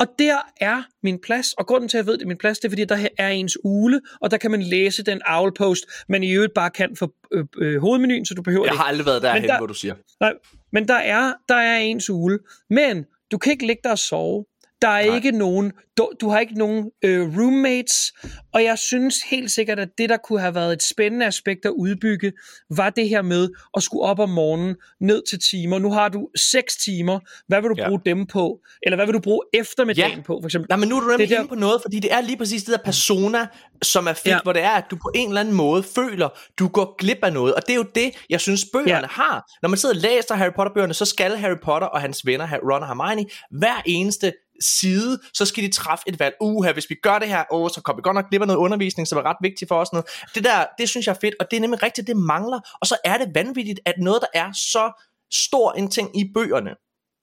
og der er min plads, og grunden til, at jeg ved, det er min plads, det er, fordi der er ens ule, og der kan man læse den owlpost, man i øvrigt bare kan for øh, øh, hovedmenuen, så du behøver Jeg det har aldrig været derhen, der- hvor du siger. Nej, men der er, der er ens ule. Men du kan ikke ligge der og sove. Der er Nej. ikke nogen, du, du har ikke nogen øh, roommates, og jeg synes helt sikkert, at det, der kunne have været et spændende aspekt at udbygge, var det her med at skulle op om morgenen, ned til timer. Nu har du 6 timer. Hvad vil du Ja. bruge dem på? Eller hvad vil du bruge eftermiddagen Ja. på, for eksempel? Nej, men nu er du nemlig Det er der- inde på noget, fordi det er lige præcis det der persona, som er fedt, ja. Hvor det er, at du på en eller anden måde føler, du går glip af noget. Og det er jo det, jeg synes, bøgerne. Ja. har. Når man sidder og læser Harry Potter-bøgerne, så skal Harry Potter og hans venner, Ron og Hermione, hver eneste side, så skal de træffe et valg. Uha, hvis vi gør det her, åh, så kommer vi godt nok glip af noget undervisning, som er ret vigtigt for os. Noget. Det der, det synes jeg er fedt, og det er nemlig rigtigt, det mangler. Og så er det vanvittigt, at noget, der er så stor en ting i bøgerne,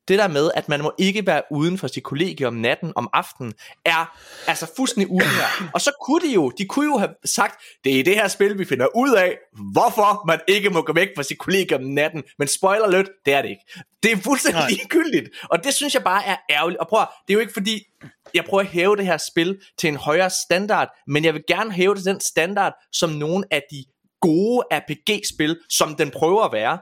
det der med, at man må ikke være uden for sit kollegie om natten, om aftenen, er altså fuldstændig ude her. Og så kunne de jo, de kunne jo have sagt, det er i det her spil, vi finder ud af, hvorfor man ikke må gå væk fra sit kollegie om natten. Men spoiler lidt, det er det ikke. Det er fuldstændig Nej. ligegyldigt. Og det synes jeg bare er ærgerligt. Og prøv at, det er jo ikke fordi, jeg prøver at hæve det her spil til en højere standard, men jeg vil gerne hæve det til den standard, som nogle af de gode RPG-spil, som den prøver at være,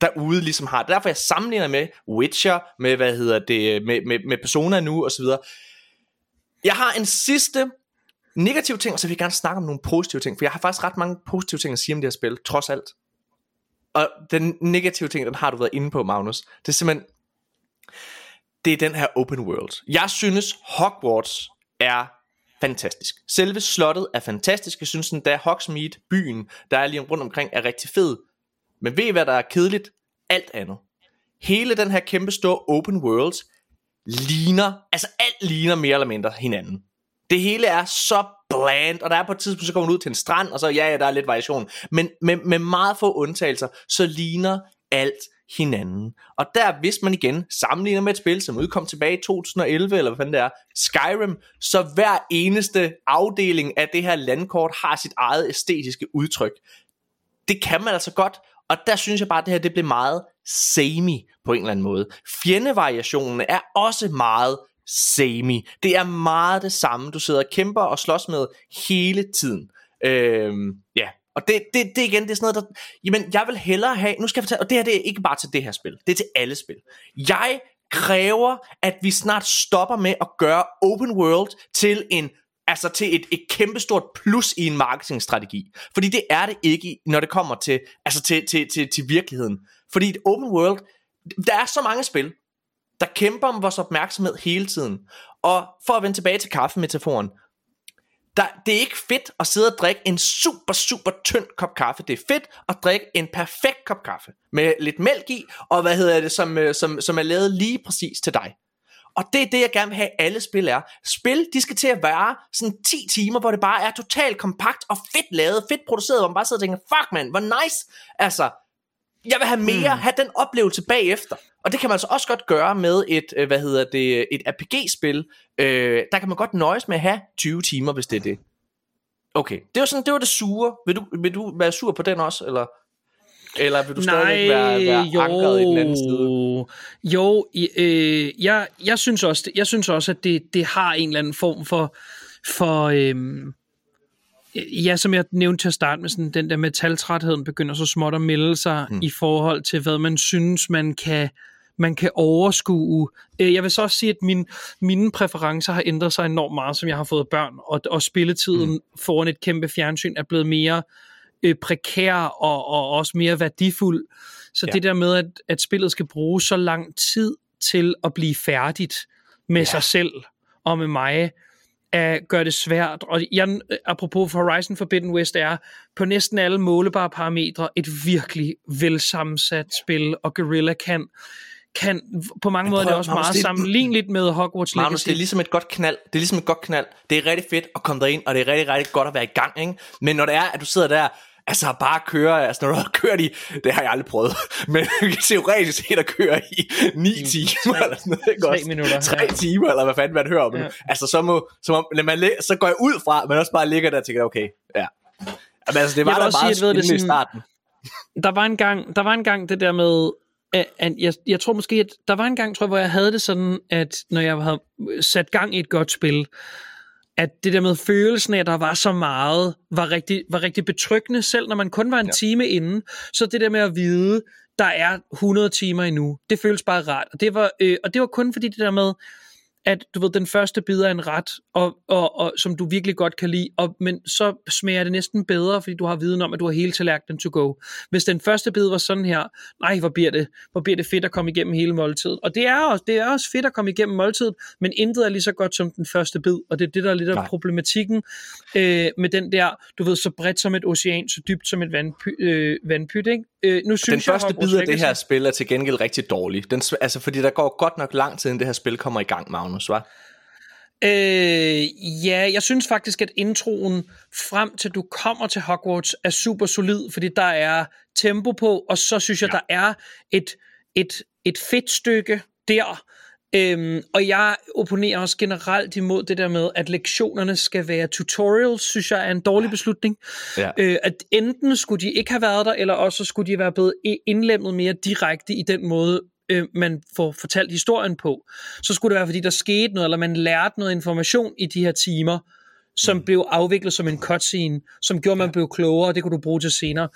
derude ligesom har. Det er derfor, jeg sammenligner med Witcher, med, hvad hedder det, med, med, med Persona nu, og så videre. Jeg har en sidste negativ ting, og så vil jeg gerne snakke om nogle positive ting, for jeg har faktisk ret mange positive ting at sige om det her spil, trods alt. Og den negative ting, den har du været inde på, Magnus. Det er simpelthen, det er den her open world. Jeg synes, Hogwarts er fantastisk. Selve slottet er fantastisk. Jeg synes, at Hogsmeade, byen, der er lige rundt omkring, er rigtig fed. Men ved I, hvad der er kedeligt? Alt andet. hele den her kæmpe store open worlds ligner, altså alt ligner mere eller mindre hinanden. Det hele er så bland, og der er på et tidspunkt, så kommer man ud til en strand, og så ja, ja, der er lidt variation. Men med, med meget få undtagelser, så ligner alt hinanden. Og der, hvis man igen sammenligner med et spil, som udkom tilbage i 2011, eller hvad fanden det er, Skyrim, så hver eneste afdeling af det her landkort har sit eget æstetiske udtryk. Det kan man altså godt, og der synes jeg bare, at det her det blev meget semi på en eller anden måde. Fjendevariationen er også meget semi. Det er meget det samme, du sidder og kæmper og slås med hele tiden. Øhm, ja, og det, det, det igen, det er sådan noget, der... Jamen, jeg vil hellere have... Nu skal jeg fortælle... Og det her, det er ikke bare til det her spil. Det er til alle spil. Jeg kræver, at vi snart stopper med at gøre open world til en altså til et, et kæmpestort plus i en marketingstrategi. Fordi det er det ikke, når det kommer til, altså til, til, til, til virkeligheden. Fordi et open world, der er så mange spil, der kæmper om vores opmærksomhed hele tiden. Og for at vende tilbage til kaffemetaforen, der, det er ikke fedt at sidde og drikke en super, super tynd kop kaffe. Det er fedt at drikke en perfekt kop kaffe. Med lidt mælk i, og hvad hedder det, som, øh, som, som er lavet lige præcis til dig. Og det er det, jeg gerne vil have, alle spil er. Spil, de skal til at være sådan 10 timer, hvor det bare er totalt kompakt og fedt lavet, fedt produceret, hvor man bare sidder og tænker, fuck man, hvor nice. Altså, jeg vil have mere, mm. have den oplevelse bagefter. Og det kan man altså også godt gøre med et, øh, hvad hedder det, et RPG-spil. Øh, der kan man godt nøjes med at have 20 timer, hvis det er det. Okay, det var sådan, det var det sure. Vil du, vil du være sur på den også, eller? Eller vil du Nej, stadig være, være jo, ankeret i den anden side? Jo, øh, jeg, jeg, synes også, jeg synes også, at det, det har en eller anden form for, for øhm, ja, som jeg nævnte til at starte med, sådan, den der metaltrætheden begynder så småt at melde sig mm. i forhold til, hvad man synes, man kan man kan overskue. Øh, jeg vil så også sige, at min, mine præferencer har ændret sig enormt meget, som jeg har fået børn, og, og spilletiden mm. foran et kæmpe fjernsyn er blevet mere øh, prekær og, og også mere værdifuld. Så ja. det der med, at, at spillet skal bruge så lang tid til at blive færdigt med ja. sig selv og med mig, er, gør det svært. Og jeg, apropos Horizon Forbidden West er på næsten alle målebare parametre et virkelig velsammensat spil, og Guerrilla kan kan på mange måder det også Magnus, meget det, sammenligneligt med Hogwarts Legacy. Magnus, det er ligesom et godt knald. Det er ligesom et godt knald. Det er rigtig fedt at komme derind, og det er rigtig, rigtig godt at være i gang. Ikke? Men når det er, at du sidder der, altså bare køre, altså når du har kørt i, det har jeg aldrig prøvet, men du kan teoretisk set at køre i 9 timer, tre, eller sådan noget, ikke 3 også? minutter. 3 ja. timer, eller hvad fanden man hører om ja. Altså så må, så, må, man, så går jeg ud fra, man også bare ligger der og tænker, okay, ja. Men altså, det var da meget sige, at ved det spændende i sådan- starten. der var en gang, der var en gang det der med, at, jeg, jeg tror måske, at der var en gang, tror jeg, hvor jeg havde det sådan, at når jeg havde sat gang i et godt spil, at det der med følelsen af, at der var så meget, var rigtig, var rigtig betryggende, selv når man kun var en ja. time inde. Så det der med at vide, der er 100 timer endnu, det føles bare rart. Og det var, øh, og det var kun fordi det der med, at du ved, den første bid er en ret, og, og, og, som du virkelig godt kan lide, og, men så smager det næsten bedre, fordi du har viden om, at du har hele tallerkenen to go. Hvis den første bid var sådan her, nej, hvor bliver det, hvor bliver det fedt at komme igennem hele måltidet. Og det er, også, det er også fedt at komme igennem måltidet, men intet er lige så godt som den første bid, og det er det, der er lidt af Nej. problematikken øh, med den der, du ved, så bredt som et ocean, så dybt som et vandpy, øh, vandpyt, ikke? Øh, nu synes Den jeg, første bid af det her spil er til gengæld rigtig dårlig. Den, altså, fordi der går godt nok lang tid, inden det her spil kommer i gang, Magnus, hva'? Øh, ja, jeg synes faktisk, at introen frem til du kommer til Hogwarts er super solid, fordi der er tempo på, og så synes jeg, ja. der er et, et, et fedt stykke der. Øhm, og jeg opponerer også generelt imod det der med, at lektionerne skal være tutorials, synes jeg er en dårlig beslutning. Ja. Øh, at enten skulle de ikke have været der, eller også skulle de være blevet indlemmet mere direkte i den måde, øh, man får fortalt historien på. Så skulle det være, fordi der skete noget, eller man lærte noget information i de her timer, som mm. blev afviklet som en cutscene, som gjorde, man ja. blev klogere, og det kunne du bruge til senere.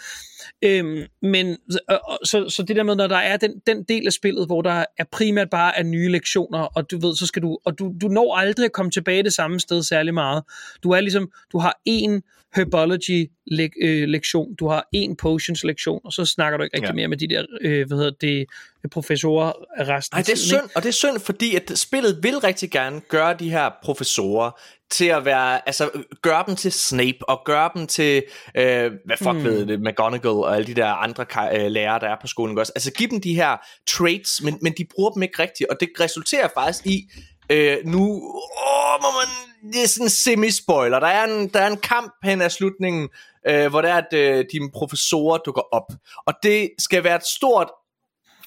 Øhm, men og, så, så det der med, når der er den, den del af spillet, hvor der er primært bare er nye lektioner, og du ved, så skal du, og du, du når aldrig at komme tilbage det samme sted særlig meget. Du er ligesom, du har en herbology lek, øh, lektion, du har en potions lektion, og så snakker du ikke rigtig Ja. mere med de der, øh, hvad hedder det, professorer resten Nej, det er tiden, synd, og det er synd, fordi at spillet vil rigtig gerne gøre de her professorer til at være, altså gøre dem til Snape, og gøre dem til, øh, hvad fuck mm. ved det, McGonagall og alle de der andre øh, lærere, der er på skolen også. Altså giv dem de her traits, men, men de bruger dem ikke rigtigt, og det resulterer faktisk i, øh, nu, åh, må man, det er sådan en semi-spoiler, der er en, der er en kamp hen af slutningen, øh, hvor det er, at øh, dine professorer dukker op, og det skal være et stort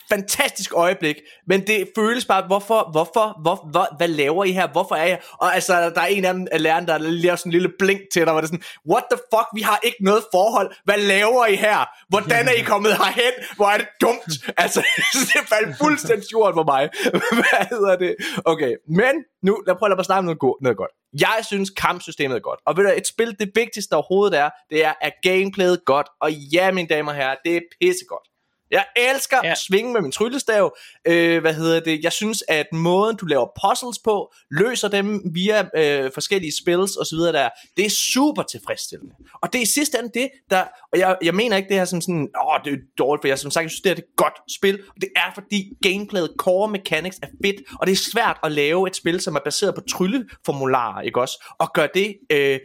fantastisk øjeblik, men det føles bare, hvorfor, hvorfor, hvor, hvor, hvad laver I her, hvorfor er jeg, og altså, der er en af dem af læreren, der laver sådan en lille blink til dig, hvor det er sådan, what the fuck, vi har ikke noget forhold, hvad laver I her, hvordan er I kommet herhen, hvor er det dumt, altså, det faldt fuldstændig jord for mig, hvad hedder det, okay, men nu, lad prøve at snakke om noget, go- noget godt. Jeg synes kampsystemet er godt. Og ved du, et spil, det vigtigste overhovedet er, det er, at gameplayet godt. Og ja, mine damer og herrer, det er pissegodt. Jeg elsker ja. at svinge med min tryllestav. Øh, hvad hedder det? Jeg synes, at måden, du laver puzzles på, løser dem via øh, forskellige spills osv. der, det er super tilfredsstillende. Og det er i sidste ende det, der, og jeg, jeg mener ikke det her som sådan, åh, det er dårligt, for jeg som sagt, jeg synes, det er et godt spil. Og det er fordi gameplayet, core mechanics er fedt, og det er svært at lave et spil, som er baseret på trylleformularer, ikke også? Og gøre det øh,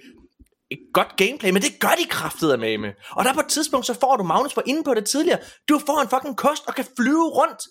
et godt gameplay, men det gør de kraftet med med. Og der på et tidspunkt, så får du, Magnus var inde på det tidligere, du får en fucking kost og kan flyve rundt.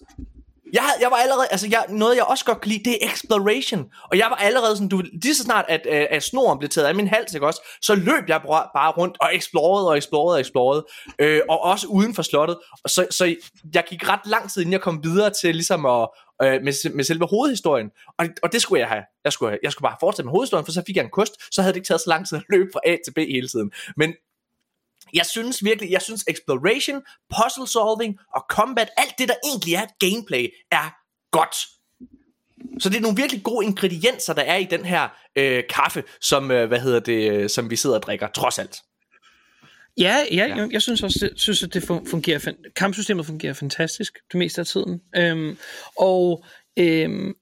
Jeg, havde, jeg var allerede, altså jeg, noget jeg også godt kan lide, det er exploration. Og jeg var allerede sådan, du, lige så snart at, at, at snoren blev taget af min hals, ikke også, så løb jeg bare rundt og explorede og explorede og explorede. Øh, og også uden for slottet. Og så, så jeg gik ret lang tid, inden jeg kom videre til ligesom at, øh, med, med selve hovedhistorien. Og, og det skulle jeg have. Jeg skulle, jeg skulle bare fortsætte med hovedhistorien, for så fik jeg en kost, så havde det ikke taget så lang tid at løbe fra A til B hele tiden. Men jeg synes virkelig, jeg synes exploration, puzzle solving og combat, alt det der egentlig er gameplay, er godt. Så det er nogle virkelig gode ingredienser, der er i den her øh, kaffe, som, øh, hvad hedder det, øh, som vi sidder og drikker, trods alt. Ja, ja, ja. Jeg, jeg synes også, det, synes, at det fungerer, kampsystemet fungerer fantastisk det meste af tiden. Øhm, og øhm,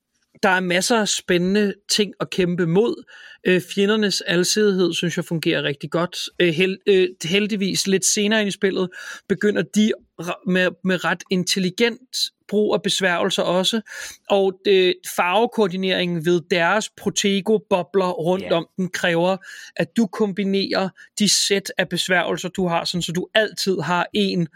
der er masser af spændende ting at kæmpe mod. Øh, fjendernes alsidighed synes jeg fungerer rigtig godt. Øh, held, øh, heldigvis lidt senere ind i spillet begynder de med, med ret intelligent brug af besværgelser også, og det, farvekoordineringen ved deres Protego-bobler rundt yeah. om den kræver, at du kombinerer de sæt af besværgelser, du har, sådan, så du altid har en,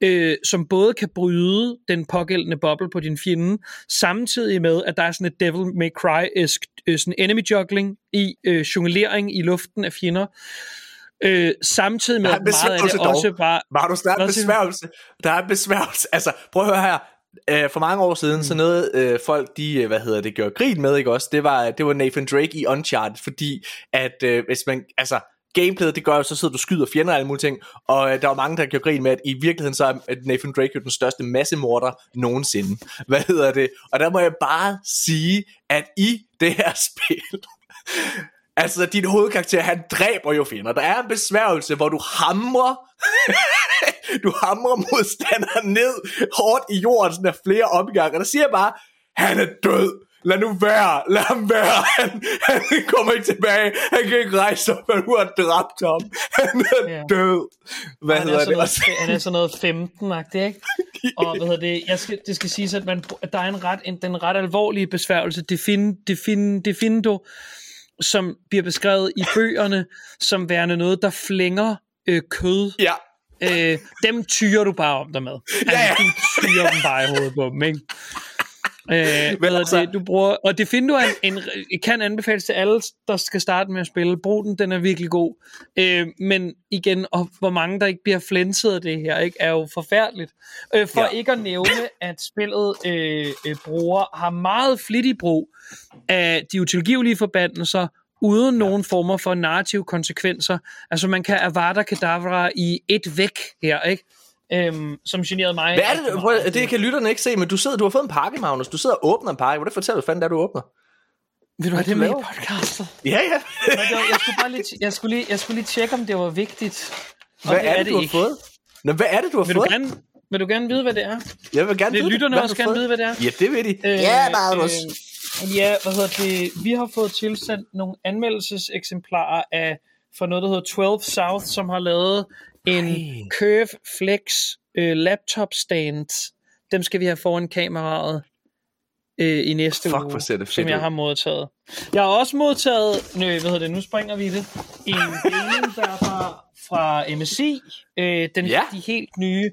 øh, som både kan bryde den pågældende boble på din fjende, samtidig med, at der er sådan et Devil May Cry-esk øh, sådan enemy juggling i øh, jonglering i luften af fjender, Øh, samtidig med, at meget af det dog. også bare... Var du snart besværgelse? Der er besværgelse. Altså, prøv at høre her. Øh, for mange år siden, mm. så noget øh, folk, de, øh, hvad hedder det, gjorde grin med, ikke også? Det var, det var Nathan Drake i Uncharted, fordi at øh, hvis man, altså, gameplayet, det gør jo, så sidder du skyder fjender og alle mulige ting, og øh, der var mange, der gjorde grin med, at i virkeligheden så er Nathan Drake jo den største massemorder nogensinde. Hvad hedder det? Og der må jeg bare sige, at i det her spil, Altså, din hovedkarakter, han dræber jo fjender. Der er en besværgelse, hvor du hamrer, du hamrer modstanderen ned hårdt i jorden, sådan der flere omgange. Og der siger jeg bare, han er død. Lad nu være, lad ham være. Han, han kommer ikke tilbage. Han kan ikke rejse op, men du har dræbt ham. Han er ja. død. Hvad hedder det? Noget, han er sådan noget 15-agtig, ikke? Og hvad hedder det? Jeg skal, det skal siges, at, man, at der er en ret, en, den ret alvorlige besværgelse. Defin, defin, defindo som bliver beskrevet i bøgerne som værende noget, der flænger øh, kød. Ja. Øh, dem tyrer du bare om dig med. Altså, ja, ja. du tyrer dem bare i hovedet på dem, ikke? Øh, Men altså... det, du bruger, og det finder du en, en, kan anbefales til alle, der skal starte med at spille. Brug den, den er virkelig god. Øh, men igen, og hvor mange der ikke bliver flænset af det her, ikke, er jo forfærdeligt. Øh, for ja. ikke at nævne, at spillet øh, øh, bruger, har meget flittig brug af de utilgivelige forbandelser, uden ja. nogen former for narrative konsekvenser. Altså man kan Avada Kedavra i et væk her, ikke? Øhm, som generede mig. Hvad er det, prøv, det kan lytterne ikke se, men du sidder, du har fået en pakke, Magnus. Du sidder og åbner en pakke. Hvordan fortæller du fanden, der du åbner? Vil du have det med i podcastet? Ja, ja. jeg, skulle bare lige, jeg, skulle lige, jeg skulle lige tjekke, om det var vigtigt. Og hvad det er det, er det du ikke. har fået? Nå, hvad er det, du har vil fået? Du gerne, vil du gerne vide, hvad det er? Jeg vil gerne vil vide lytterne det. også gerne vide, hvad det er? Ja, det vil de. Øh, ja, Magnus. Øh, ja, hvad hedder det? Vi har fået tilsendt nogle anmeldelseseksemplarer af for noget, der hedder 12 South, som har lavet en Ej. Curve Flex øh, laptop stand. dem skal vi have foran kameraet øh, i næste Fuck, uge, det som jeg har modtaget. Jeg har også modtaget, nø, hvad hedder det, nu springer vi det, en deling der er fra, fra MSI, øh, den, Ja. de helt nye,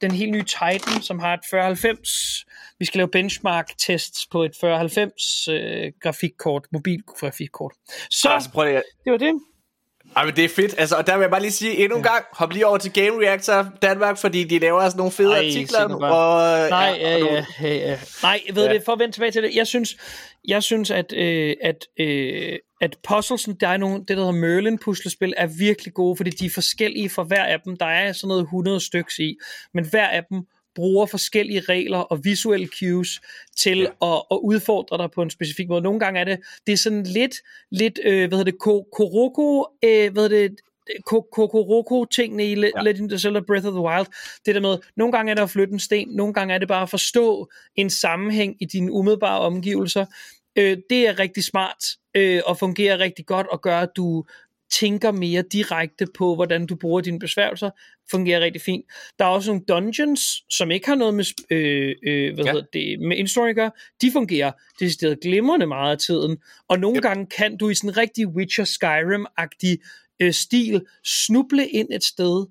den helt nye Titan, som har et 4090. Vi skal lave benchmark-tests på et 4090 øh, grafikkort, mobil grafikkort. Så, Altså, prøv lige, det var det. Ej, men det er fedt. Altså, og der vil jeg bare lige sige endnu en gang, hop lige over til Game Reactor Danmark, fordi de laver altså nogle fede Ej, artikler. Og, Nej, ja, ja, og ja, ja, ja. Nej, ved Ja. ja. det, for at vende tilbage til det, jeg synes, jeg synes at, øh, at, øh, at puzzlesen, der er nogle, det der hedder Merlin puslespil, er virkelig gode, fordi de er forskellige for hver af dem. Der er sådan noget 100 stykker i, men hver af dem bruger forskellige regler og visuelle cues til ja. at, at udfordre dig på en specifik måde. Nogle gange er det, det er sådan lidt, lidt øh, hvad hedder det, ko- Koroko, øh, hvad hedder det, Ko- Kokoroko-tingene i Le- Ja. Legend of Zelda Breath of the Wild. Det der med, nogle gange er det at flytte en sten, nogle gange er det bare at forstå en sammenhæng i dine umiddelbare omgivelser. Øh, det er rigtig smart øh, og fungerer rigtig godt og gør, at du tænker mere direkte på, hvordan du bruger dine besværgelser, fungerer rigtig fint. Der er også nogle dungeons, som ikke har noget med, øh, øh, hvad Ja. hedder det, med indstory at gøre. De fungerer decideret glimrende meget af tiden. Og nogle yep. gange kan du i sådan en rigtig Witcher Skyrim-agtig øh, stil snuble ind et sted,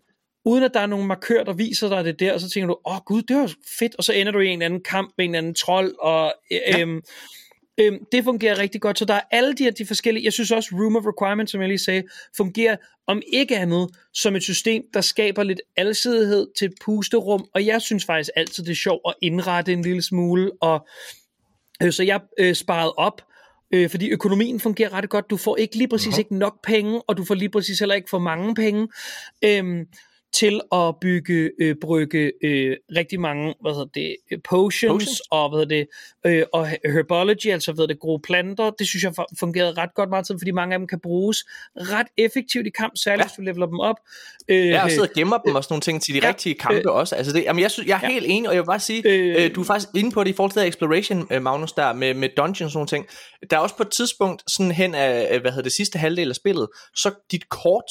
uden at der er nogen markør, der viser dig det der, og så tænker du, åh oh, gud, det var fedt, og så ender du i en eller anden kamp med en eller anden trold, og øh, Ja. øhm, øhm, det fungerer rigtig godt, så der er alle de her de forskellige, jeg synes også Room of Requirement, som jeg lige sagde, fungerer om ikke andet som et system, der skaber lidt alsidighed til et pusterum, og jeg synes faktisk altid, det er sjovt at indrette en lille smule, og øh, så jeg øh, sparede op, øh, fordi økonomien fungerer ret godt. Du får ikke lige præcis uh-huh. ikke nok penge, og du får lige præcis heller ikke for mange penge øhm, til at bygge, øh, brygge øh, rigtig mange, hvad hedder det, øh, potions, Potions. og hvad hedder det, øh, og herbology, altså hvad hedder det, gode planter. Det synes jeg fu- fungerede ret godt meget tid, fordi mange af dem kan bruges ret effektivt i kamp, særligt Ja. ja. hvis du leveler dem op. Øh, Jeg har siddet og gemmer dem og sådan nogle ting til de ja, rigtige kampe også. Altså det, jamen jeg, synes, jeg er ja. helt enig, og jeg vil bare sige, Øh. øh, du er faktisk inde på det i forhold til exploration, øh, Magnus, der med, med dungeons og sådan nogle ting. Der er også på et tidspunkt, sådan hen af, øh, hvad hedder det, sidste halvdel af spillet, så dit kort,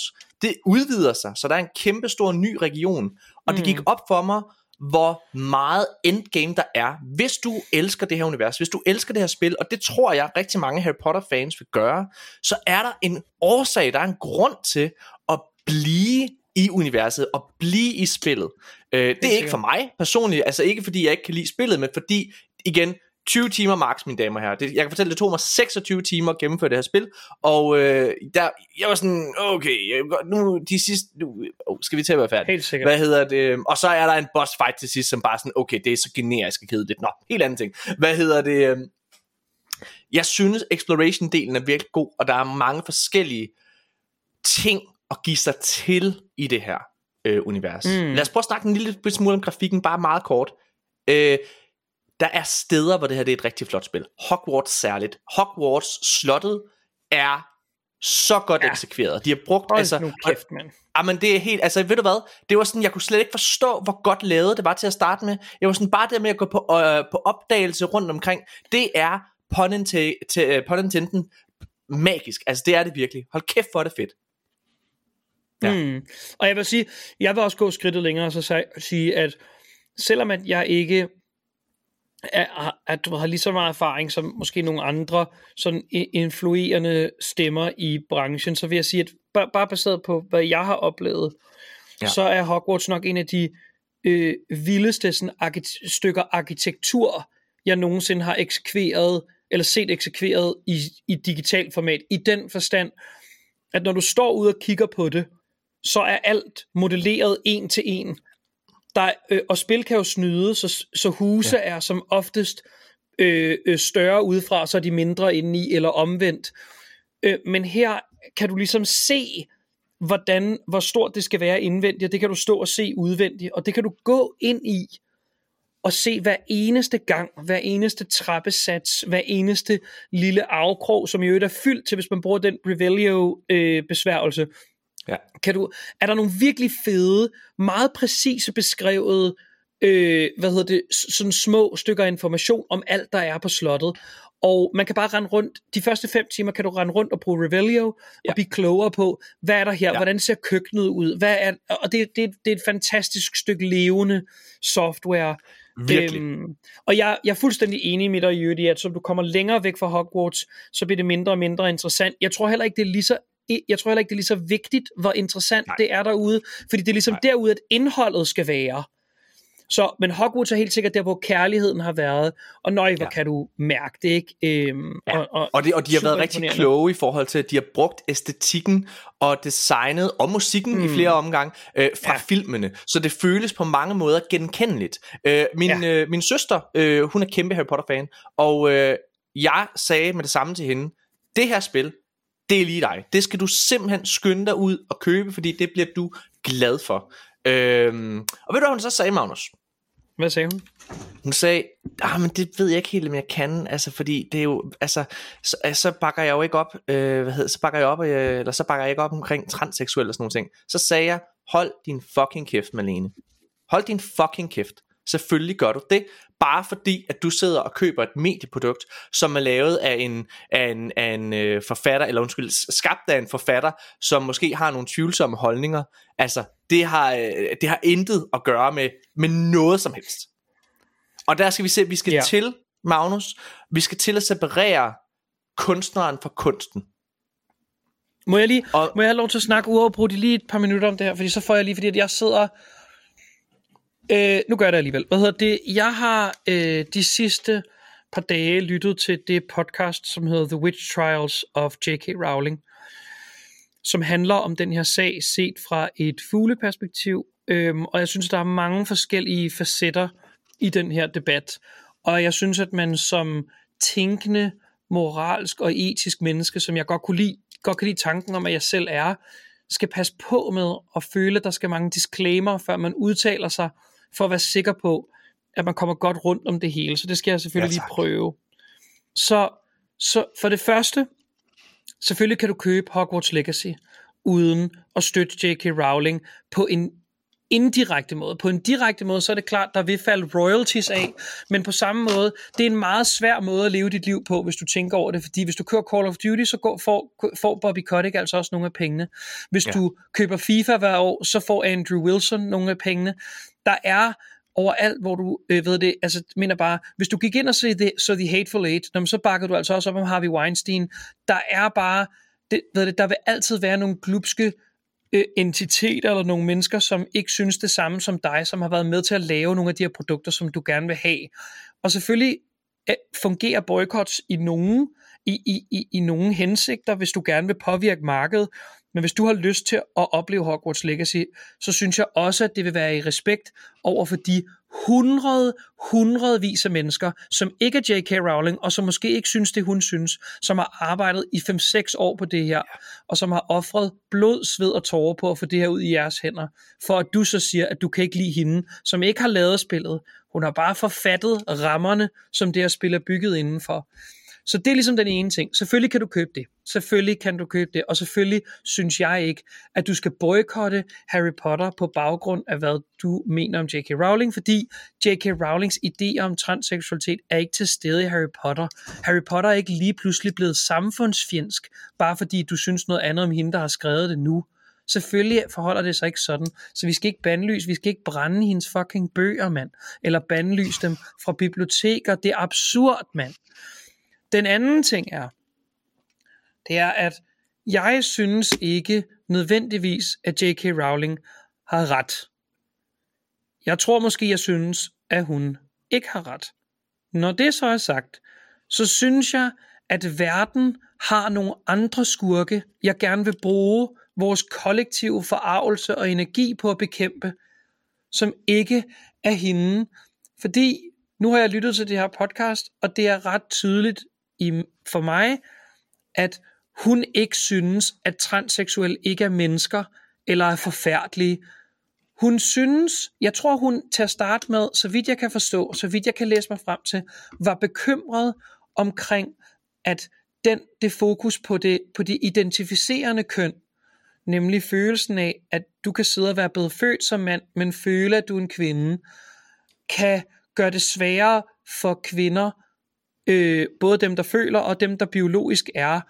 det udvider sig, så der er en kæmpe stor ny region. Og mm. det gik op for mig, hvor meget endgame der er, hvis du elsker det her univers, hvis du elsker det her spil, og det tror jeg rigtig mange Harry Potter fans vil gøre, så er der en årsag, der er en grund til at blive i universet og blive i spillet. Øh, det er ikke for mig personligt, altså ikke fordi jeg ikke kan lide spillet, men fordi, igen, 20 timer max, mine damer og herrer. Det, jeg kan fortælle, det tog mig 26 timer at gennemføre det her spil, og øh, der, jeg var sådan, okay, jeg, nu de sidste, nu, oh, skal vi til at være færdige? Helt sikkert. Hvad hedder det? Og så er der en boss fight til sidst, som bare sådan, okay, det er så generisk og kedeligt. Nå, helt anden ting. Hvad hedder det? øhm, Jeg synes, exploration-delen er virkelig god, og der er mange forskellige ting at give sig til i det her øh, univers. Mm. Lad os prøve at snakke en lille smule om grafikken, bare meget kort. Øh, der er steder, hvor det her det er et rigtig flot spil. Hogwarts særligt. Hogwarts slottet er så godt ja. Eksekveret. De har brugt, Hold altså, nu og- kæft, mand. Jamen det er helt, altså ved du hvad, det var sådan, jeg kunne slet ikke forstå, hvor godt lavet det var til at starte med. Jeg var sådan bare der med at gå på, øh, på opdagelse rundt omkring. Det er pun, til, pun intended, magisk. Altså det er det virkelig. Hold kæft, hvor er det fedt. Ja. Mm. Og jeg vil sige, jeg vil også gå skridtet længere og så sige, at selvom at jeg ikke er, at du har lige så meget erfaring som måske nogle andre sådan influerende stemmer i branchen, så vil jeg sige, at bare, bare baseret på, hvad jeg har oplevet, ja. så er Hogwarts nok en af de øh, vildeste sådan, arki- stykker arkitektur, jeg nogensinde har eksekveret, eller set eksekveret i, i digitalt format. I den forstand, at når du står ude og kigger på det, så er alt modelleret en til en. Der, øh, og spil kan jo snyde, så, så huse ja. er som oftest øh, øh, større udefra, så er de mindre indeni, eller omvendt. Øh, men her kan du ligesom se, hvordan, hvor stort det skal være indvendigt, og det kan du stå og se udvendigt, og det kan du gå ind i, og se hver eneste gang, hver eneste trappesats, hver eneste lille afkrog, som i øvrigt er fyldt til, hvis man bruger den Revelio-besværgelse. Ja. kan du, er der nogle virkelig fede, meget præcise beskrevet, øh, hvad hedder det, sådan små stykker information om alt, der er på slottet. Og man kan bare rende rundt, de første fem timer kan du rende rundt og bruge Revelio, og Ja. blive klogere på, hvad er der her, Ja. hvordan ser køkkenet ud, hvad er, og det, det, det er et fantastisk stykke levende software, Virkelig. Øhm, og jeg, jeg er fuldstændig enig med dig, Jytte, i, at så du kommer længere væk fra Hogwarts, så bliver det mindre og mindre interessant. Jeg tror heller ikke, det er lige så jeg tror heller ikke, det er lige så vigtigt, hvor interessant Nej. det er derude, fordi det er ligesom Nej. derude, at indholdet skal være. Så, men Hogwarts er helt sikkert der, hvor kærligheden har været, og nøj, hvor ja. kan du mærke det, ikke? Øhm, ja. og, og, og, det, og de har været rigtig kloge i forhold til, at de har brugt æstetikken og designet og musikken mm. i flere omgange øh, fra ja. filmene, så det føles på mange måder genkendeligt. Øh, min, ja. øh, min søster, øh, hun er kæmpe Harry Potter-fan, og øh, jeg sagde med det samme til hende, det her spil, det er lige dig. Det skal du simpelthen skynde dig ud og købe, fordi det bliver du glad for. Øhm, og ved du hvad hun så sagde, Magnus? Hvad sagde hun? Hun sagde, ah, men det ved jeg ikke helt, om jeg kan, altså, fordi det er jo, altså, så, så bakker jeg jo ikke op, øh, hvad hedder, så bakker jeg op, øh, eller så bakker jeg ikke op omkring transseksuelle og sådan nogle ting. Så sagde jeg, hold din fucking kæft, Malene. Hold din fucking kæft. Selvfølgelig gør du det, bare fordi at du sidder og køber et medieprodukt, som er lavet af en, af en, af en øh, forfatter, eller undskyld, skabt af en forfatter, som måske har nogle tvivlsomme holdninger. Altså, det har, øh, det har intet at gøre med, med noget som helst. Og der skal vi se, vi skal ja. til, Magnus, vi skal til at separere kunstneren fra kunsten. Må jeg lige, og, må jeg have lov til at snakke uafbrudt lige et par minutter om det her, fordi så får jeg lige, fordi at jeg sidder Øh, nu gør jeg det alligevel. Hvad hedder det? Jeg har øh, de sidste par dage lyttet til det podcast, som hedder The Witch Trials of J.K. Rowling, som handler om den her sag set fra et fugleperspektiv. Øhm, og jeg synes, der er mange forskellige facetter i den her debat. Og jeg synes, at man som tænkende, moralsk og etisk menneske, som jeg godt kunne lide, godt kan lide tanken om, at jeg selv er, skal passe på med at føle, at der skal mange disclaimer, før man udtaler sig for at være sikker på, at man kommer godt rundt om det hele. Så det skal jeg selvfølgelig ja, lige prøve. Så, så for det første, selvfølgelig kan du købe Hogwarts Legacy, uden at støtte J.K. Rowling på en indirekte måde. På en direkte måde, så er det klart, der vil falde royalties af, men på samme måde, det er en meget svær måde at leve dit liv på, hvis du tænker over det, fordi hvis du kører Call of Duty, så går, får, får Bobby Kotick altså også nogle af pengene. Hvis ja. du køber FIFA hver år, så får Andrew Wilson nogle af pengene der er overalt, hvor du øh, ved det, altså mener bare, hvis du gik ind og så The, så The Hateful Eight, så bakker du altså også op om Harvey Weinstein. Der er bare, det, ved det, der vil altid være nogle glupske øh, entiteter eller nogle mennesker, som ikke synes det samme som dig, som har været med til at lave nogle af de her produkter, som du gerne vil have. Og selvfølgelig øh, fungerer boykots i nogen, i, i, i, i nogle hensigter, hvis du gerne vil påvirke markedet, men hvis du har lyst til at opleve Hogwarts Legacy, så synes jeg også, at det vil være i respekt over for de hundrede, hundredvis af mennesker, som ikke er J.K. Rowling, og som måske ikke synes det, hun synes, som har arbejdet i 5-6 år på det her, og som har offret blod, sved og tårer på at få det her ud i jeres hænder, for at du så siger, at du kan ikke lide hende, som ikke har lavet spillet. Hun har bare forfattet rammerne, som det her spil er bygget indenfor. Så det er ligesom den ene ting. Selvfølgelig kan du købe det. Selvfølgelig kan du købe det. Og selvfølgelig synes jeg ikke, at du skal boykotte Harry Potter på baggrund af, hvad du mener om J.K. Rowling, fordi J.K. Rowlings idé om transseksualitet er ikke til stede i Harry Potter. Harry Potter er ikke lige pludselig blevet samfundsfjendsk, bare fordi du synes noget andet om hende, der har skrevet det nu. Selvfølgelig forholder det sig ikke sådan. Så vi skal ikke bandlyse, vi skal ikke brænde hendes fucking bøger, mand. Eller bandlyse dem fra biblioteker. Det er absurd, mand. Den anden ting er, det er, at jeg synes ikke nødvendigvis, at J.K. Rowling har ret. Jeg tror måske, jeg synes, at hun ikke har ret. Når det så er sagt, så synes jeg, at verden har nogle andre skurke, jeg gerne vil bruge vores kollektive forarvelse og energi på at bekæmpe, som ikke er hende. Fordi nu har jeg lyttet til det her podcast, og det er ret tydeligt i, for mig, at hun ikke synes, at transseksuelle ikke er mennesker, eller er forfærdelige. Hun synes, jeg tror hun til at starte med, så vidt jeg kan forstå, så vidt jeg kan læse mig frem til, var bekymret omkring, at den, det fokus på det, på det identificerende køn, nemlig følelsen af, at du kan sidde og være blevet født som mand, men føle, at du er en kvinde, kan gøre det sværere for kvinder øh, både dem, der føler, og dem, der biologisk er,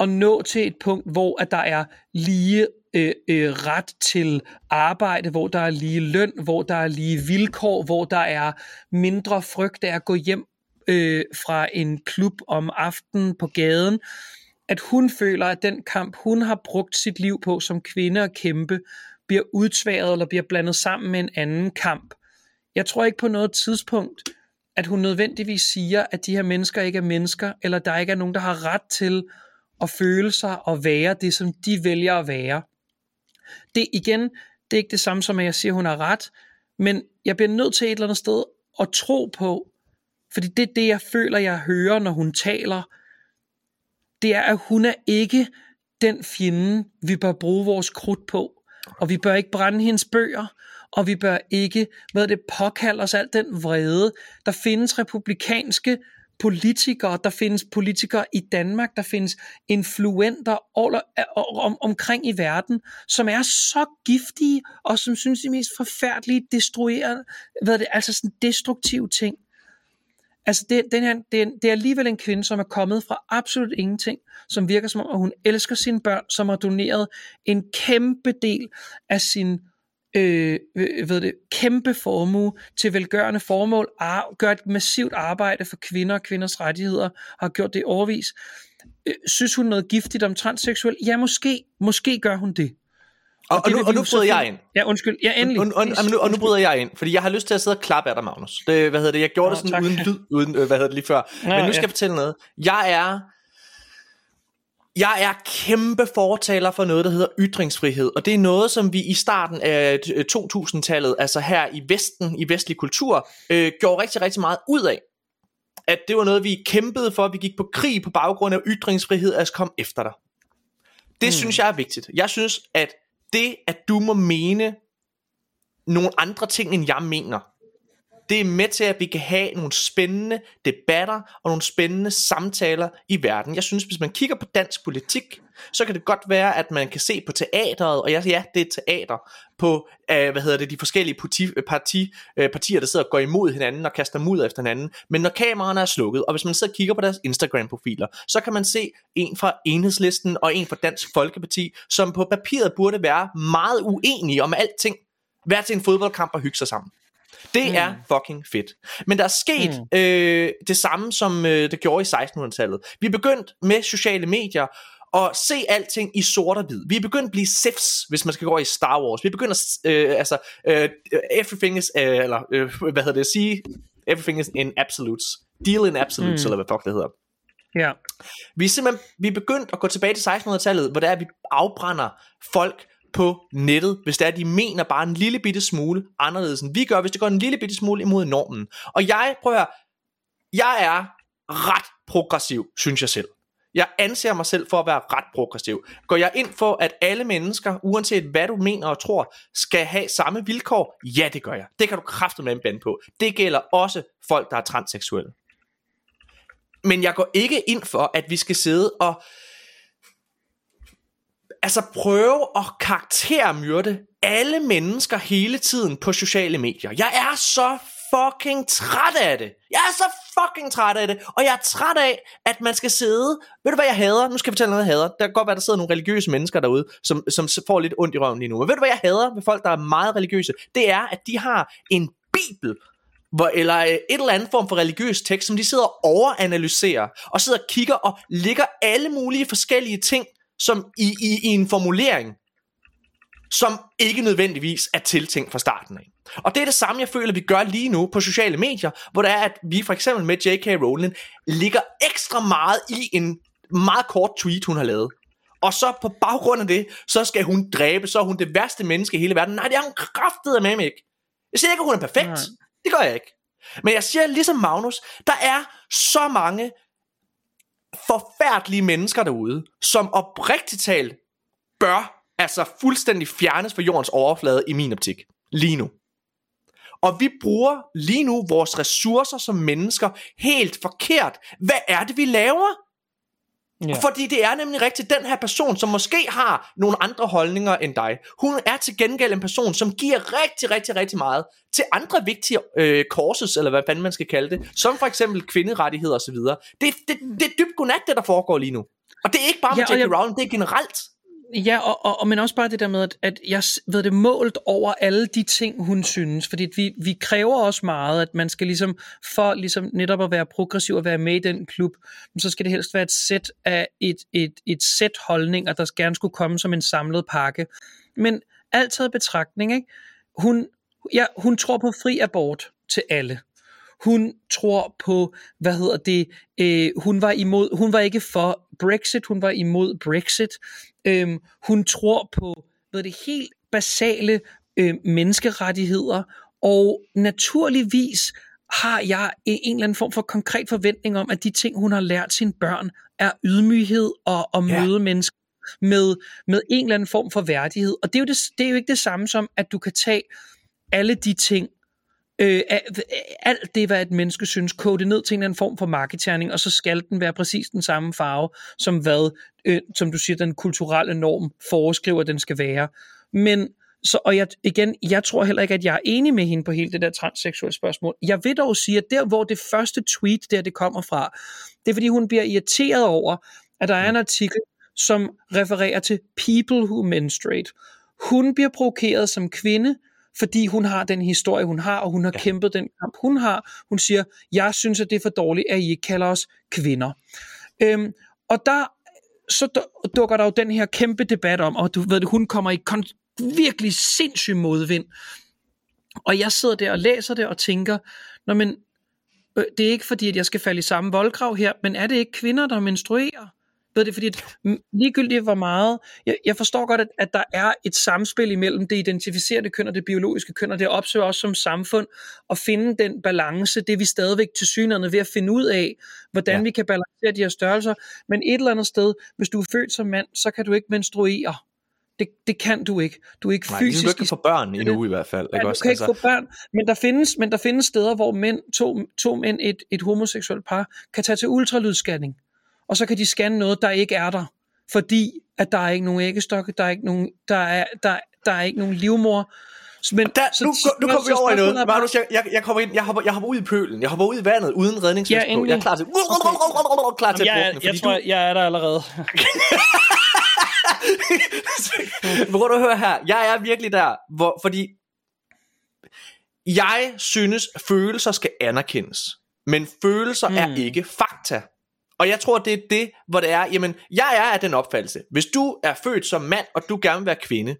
at nå til et punkt, hvor at der er lige øh, øh, ret til arbejde, hvor der er lige løn, hvor der er lige vilkår, hvor der er mindre frygt af at gå hjem øh, fra en klub om aftenen på gaden, at hun føler, at den kamp, hun har brugt sit liv på som kvinde at kæmpe, bliver udtværet eller bliver blandet sammen med en anden kamp. Jeg tror ikke på noget tidspunkt, at hun nødvendigvis siger, at de her mennesker ikke er mennesker, eller der ikke er nogen, der har ret til at føle sig og være det, som de vælger at være. Det igen, det er ikke det samme som, at jeg siger, at hun har ret, men jeg bliver nødt til et eller andet sted at tro på, fordi det er det, jeg føler, jeg hører, når hun taler, det er, at hun er ikke den fjende, vi bør bruge vores krudt på. Og vi bør ikke brænde hendes bøger, og vi bør ikke, hvad det, påkalde os alt den vrede. Der findes republikanske politikere, der findes politikere i Danmark, der findes influenter all, om, omkring i verden, som er så giftige, og som synes de mest forfærdelige, destruerende, hvad det, altså sådan destruktive ting. Altså det, den her, det, er, det er alligevel en kvinde, som er kommet fra absolut ingenting, som virker som om, at hun elsker sine børn, som har doneret en kæmpe del af sin øh, ved det, kæmpe formue til velgørende formål, ar- gør et massivt arbejde for kvinder og kvinders rettigheder, og har gjort det overvis. Øh, synes hun noget giftigt om transseksuel? Ja, måske. Måske gør hun det. Og, og, og, nu, og nu bryder jeg ind. Ja, undskyld. Ja, endelig. Og, og, og, nu, og nu bryder jeg ind, fordi jeg har lyst til at sidde og klappe af dig, Magnus. Det, hvad hedder det? Jeg gjorde oh, det sådan tak. uden lyd, uden, øh, hvad hedder det lige før. Ja, Men nu skal ja. jeg fortælle noget. Jeg er jeg er kæmpe fortaler for noget, der hedder ytringsfrihed, og det er noget, som vi i starten af 2000-tallet, altså her i Vesten, i vestlig kultur, øh, gjorde rigtig, rigtig meget ud af. At det var noget, vi kæmpede for, vi gik på krig på baggrund af ytringsfrihed, at komme efter dig. Det mm. synes jeg er vigtigt. Jeg synes, at det, at du må mene nogle andre ting, end jeg mener, det er med til, at vi kan have nogle spændende debatter og nogle spændende samtaler i verden. Jeg synes, hvis man kigger på dansk politik, så kan det godt være, at man kan se på teateret, og ja, ja det er teater, på uh, hvad hedder det, de forskellige øh, parti, parti, uh, partier, der sidder og går imod hinanden og kaster mudder efter hinanden. Men når kameraerne er slukket, og hvis man sidder og kigger på deres Instagram-profiler, så kan man se en fra Enhedslisten og en fra Dansk Folkeparti, som på papiret burde være meget uenige om alting. Vær til en fodboldkamp og hygge sig sammen. Det mm. er fucking fedt. Men der er sket mm. øh, det samme, som øh, det gjorde i 1600-tallet. Vi er begyndt med sociale medier og se alting i sort og hvid. Vi er begyndt at blive sifs, hvis man skal gå i Star Wars. Vi er begyndt at, øh, altså, øh, everything is, øh, eller øh, hvad hedder det at sige, everything is in absolutes. Deal in absolutes, mm. eller hvad fuck det hedder. Ja. Vi er simpelthen vi er begyndt at gå tilbage til 1600-tallet, hvor der er, at vi afbrænder folk på nettet, hvis det er, de mener bare en lille bitte smule anderledes, end vi gør, hvis det går en lille bitte smule imod normen. Og jeg, prøver at jeg er ret progressiv, synes jeg selv. Jeg anser mig selv for at være ret progressiv. Går jeg ind for, at alle mennesker, uanset hvad du mener og tror, skal have samme vilkår? Ja, det gør jeg. Det kan du kraftigt med en band på. Det gælder også folk, der er transseksuelle. Men jeg går ikke ind for, at vi skal sidde og altså prøve at karaktermyrde alle mennesker hele tiden på sociale medier. Jeg er så fucking træt af det. Jeg er så fucking træt af det. Og jeg er træt af, at man skal sidde... Ved du hvad jeg hader? Nu skal jeg fortælle noget, jeg hader. Der kan godt være, der sidder nogle religiøse mennesker derude, som, som får lidt ondt i røven lige nu. Men ved du hvad jeg hader ved folk, der er meget religiøse? Det er, at de har en bibel, hvor, eller øh, et eller andet form for religiøs tekst, som de sidder og overanalyserer, og sidder og kigger og ligger alle mulige forskellige ting som i, i, i en formulering, som ikke nødvendigvis er tiltænkt fra starten af. Og det er det samme, jeg føler, vi gør lige nu på sociale medier, hvor det er, at vi for eksempel med J.K. Rowling ligger ekstra meget i en meget kort tweet, hun har lavet. Og så på baggrund af det, så skal hun dræbe, så er hun det værste menneske i hele verden. Nej, det er hun kraftet med mig ikke. Jeg siger ikke, at hun er perfekt. Nej. Det gør jeg ikke. Men jeg siger ligesom Magnus, der er så mange forfærdelige mennesker derude, som oprigtigt talt bør altså fuldstændig fjernes fra jordens overflade i min optik. Lige nu. Og vi bruger lige nu vores ressourcer som mennesker helt forkert. Hvad er det, vi laver? Ja. Fordi det er nemlig rigtigt den her person, som måske har nogle andre holdninger end dig. Hun er til gengæld en person, som giver rigtig, rigtig, rigtig meget til andre vigtige øh, courses, eller hvad fanden man skal kalde det, som for eksempel kvinderettigheder osv. Det, det, det er dybt godnat, det der foregår lige nu. Og det er ikke bare med Ja, J.K. jeg- Rowling, det er generelt. Ja, og, og, og men også bare det der med, at, at jeg ved det målt over alle de ting, hun synes. Fordi vi, vi kræver også meget, at man skal ligesom, for ligesom netop at være progressiv og være med i den klub, så skal det helst være et sæt af et, et, et sæt holdninger, der gerne skulle komme som en samlet pakke. Men alt taget i betragtning, ikke? Hun, ja, hun tror på fri abort til alle. Hun tror på, hvad hedder det, øh, hun var imod, hun var ikke for Brexit, hun var imod Brexit. Øhm, hun tror på, hvad det helt basale øh, menneskerettigheder, og naturligvis har jeg en en eller anden form for konkret forventning om, at de ting, hun har lært sine børn, er ydmyghed og at Ja. møde mennesker med, med en eller anden form for værdighed. Og det er, jo det, det er jo ikke det samme som, at du kan tage alle de ting, Øh, øh, alt det, hvad et menneske synes, kode det ned til en eller anden form for marketerning, og så skal den være præcis den samme farve, som hvad, øh, som du siger, den kulturelle norm foreskriver, den skal være. Men så, og jeg, igen, jeg tror heller ikke, at jeg er enig med hende på hele det der transseksuelle spørgsmål. Jeg vil dog sige, at der, hvor det første tweet, der det kommer fra, det er, fordi hun bliver irriteret over, at der er en artikel, som refererer til people who menstruate. Hun bliver provokeret som kvinde, fordi hun har den historie, hun har, og hun har ja. kæmpet den kamp, hun har. Hun siger, jeg synes, at det er for dårligt, at I ikke kalder os kvinder. Øhm, og der så du- dukker der jo den her kæmpe debat om, og du ved det, hun kommer i virkelig sindssyg modvind. Og jeg sidder der og læser det og tænker, Nå, men, øh, det er ikke fordi, at jeg skal falde i samme voldgrav her, men er det ikke kvinder, der menstruerer? Ved det, fordi at, ligegyldigt hvor meget, jeg, jeg forstår godt, at, at der er et samspil imellem det identificerede køn og det biologiske køn, og det opsøger også som samfund at finde den balance, det er vi stadigvæk til synerne ved at finde ud af, hvordan Ja. ja. vi kan balancere de her størrelser, men et eller andet sted, hvis du er født som mand, så kan du ikke menstruere. Det, det kan du ikke. Du er ikke Nej, fysisk du kan få børn endnu i hvert fald. Ja, Ikke du også? kan ikke Altså, få børn, men der findes, men der findes steder, hvor mænd, to, to mænd, et, et homoseksuelt par, kan tage til ultralydsscanning, og så kan de scanne noget, der ikke er der, fordi at der er ikke nogen æggestokke, der er ikke nogen, der er, der, der er ikke nogen livmor. Så- Men, der, så- nu, nu kommer vi over i noget. Magnus, jeg, jeg, jeg, kommer ind, jeg, hopper, jeg hopper ud i pølen. Jeg hopper ud i vandet uden redningsvest Ja, på. Jeg er klar til, klar til Jamen, at jeg, drukne, jeg, fordi tror, du, jeg er der allerede. Prøv at høre her. Jeg er virkelig der, hvor, fordi jeg synes, følelser skal anerkendes. Men følelser mm. er ikke fakta. Og jeg tror, det er det, hvor det er, jamen, jeg er af den opfattelse. Hvis du er født som mand, og du gerne vil være kvinde,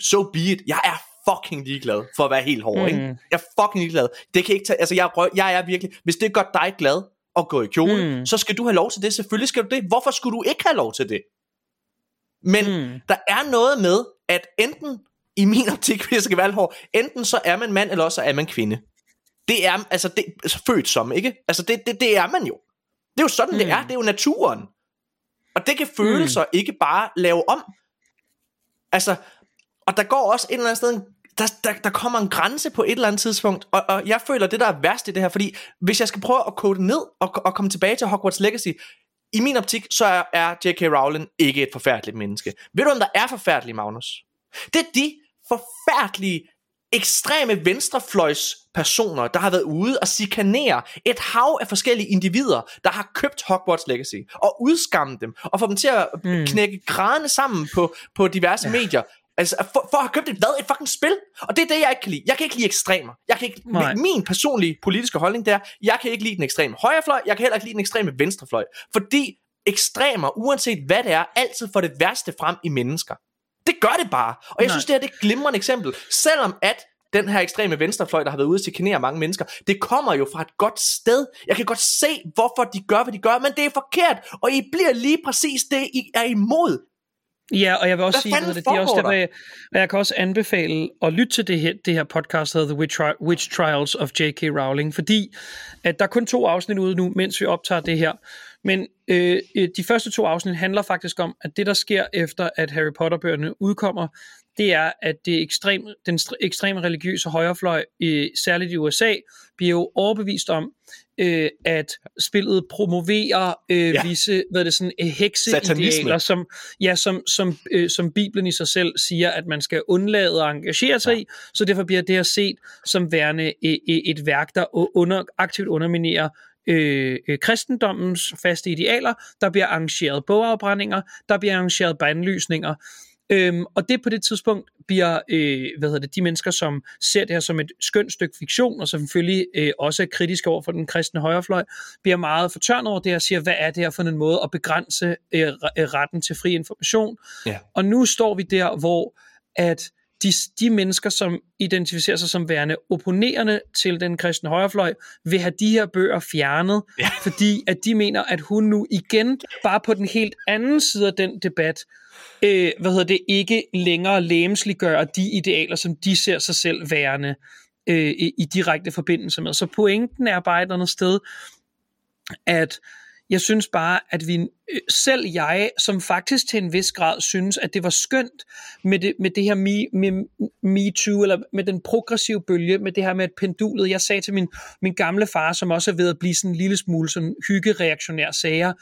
so be it. Jeg er fucking ligeglad, for at være helt hård, mm. ikke? Jeg er fucking ligeglad. Det kan ikke tage, altså jeg, er jeg er virkelig, hvis det gør dig glad at gå i kjole, mm. Så skal du have lov til det. Selvfølgelig skal du det. Hvorfor skulle du ikke have lov til det? Men mm. Der er noget med, at enten, i min optik, hvis jeg skal være hård, enten så er man mand, eller også så er man kvinde. Det er, altså, det altså, født som, ikke? Altså, det, det, det er man jo. Det er jo sådan, mm. det er. Det er jo naturen. Og det kan følelser mm. ikke bare lave om. Altså, og der går også et eller andet sted, en- der, der, der kommer en grænse på et eller andet tidspunkt, og, og jeg føler, det der er værst i det her, fordi hvis jeg skal prøve at kode ned, og, og komme tilbage til Hogwarts Legacy, i min optik, så er, er J.K. Rowling ikke et forfærdeligt menneske. Ved du, om der er forfærdelige, Magnus? Det er de forfærdelige, ekstreme venstrefløjs personer, der har været ude og chikanere et hav af forskellige individer, der har købt Hogwarts Legacy, og udskamme dem, og få dem til at mm. knække grædende sammen på, på diverse ja. medier. Altså, for, for at have købt et hvad? Et fucking spil? Og det er det, jeg ikke kan lide. Jeg kan ikke lide ekstremer. Jeg kan ikke, Nej. min personlige politiske holdning, der, jeg kan ikke lide den ekstreme højrefløj, jeg kan heller ikke lide den ekstreme venstrefløj. Fordi ekstremer, uanset hvad det er, altid får det værste frem i mennesker. Det gør det bare. Og jeg Nej. synes, det her det er et glimrende eksempel. Selvom at den her ekstreme venstrefløj, der har været ude til chikanere mange mennesker, det kommer jo fra et godt sted. Jeg kan godt se, hvorfor de gør, hvad de gør, men det er forkert, og I bliver lige præcis det, I er imod. Ja, og jeg vil også Hvad sige, at det er også der, jeg, og jeg kan også anbefale at lytte til det her, det her podcast, der hedder The Witch, Witch Trials of J.K. Rowling, fordi at der er kun to afsnit ude nu, mens vi optager det her. Men øh, øh, de første to afsnit handler faktisk om, at det, der sker efter, at Harry Potter-bøgerne udkommer, det er, at det ekstrem, den str- ekstreme religiøse højrefløj, øh, særligt i USA, bliver jo overbevist om, øh, at spillet promoverer øh, Ja. visse, hvad er det sådan, øh, hekseidealer, som, ja, som, som, øh, som Bibelen i sig selv siger, at man skal undlade at engagere sig ja. i, så derfor bliver det her set som værende øh, øh, et værk, der under, aktivt underminerer øh, øh, kristendommens faste idealer, der bliver arrangeret bogafbrændinger, der bliver arrangeret bandlysninger, Øhm, og det på det tidspunkt bliver øh, hvad hedder det, de mennesker, som ser det her som et skønt stykke fiktion, og som selvfølgelig øh, også er kritiske over for den kristne højrefløj, bliver meget fortørnet over det og siger, hvad er det her for en måde at begrænse øh, retten til fri information. Ja. Og nu står vi der, hvor at de, de mennesker, som identificerer sig som værende opponerende til den kristne højrefløj, vil have de her bøger fjernet, Ja. fordi at de mener, at hun nu igen, bare på den helt anden side af den debat, øh, hvad hedder det, ikke længere lægemsliggør de idealer, som de ser sig selv værende øh, i, i direkte forbindelse med. Så pointen er bare et eller andet sted, at jeg synes bare, at vi, øh, selv jeg, som faktisk til en vis grad synes, at det var skønt med det, med det her me, med MeToo, eller med den progressive bølge, med det her med et pendulet. Jeg sagde til min, min gamle far, som også er ved at blive sådan en lille smule sådan hyggereaktionær sager,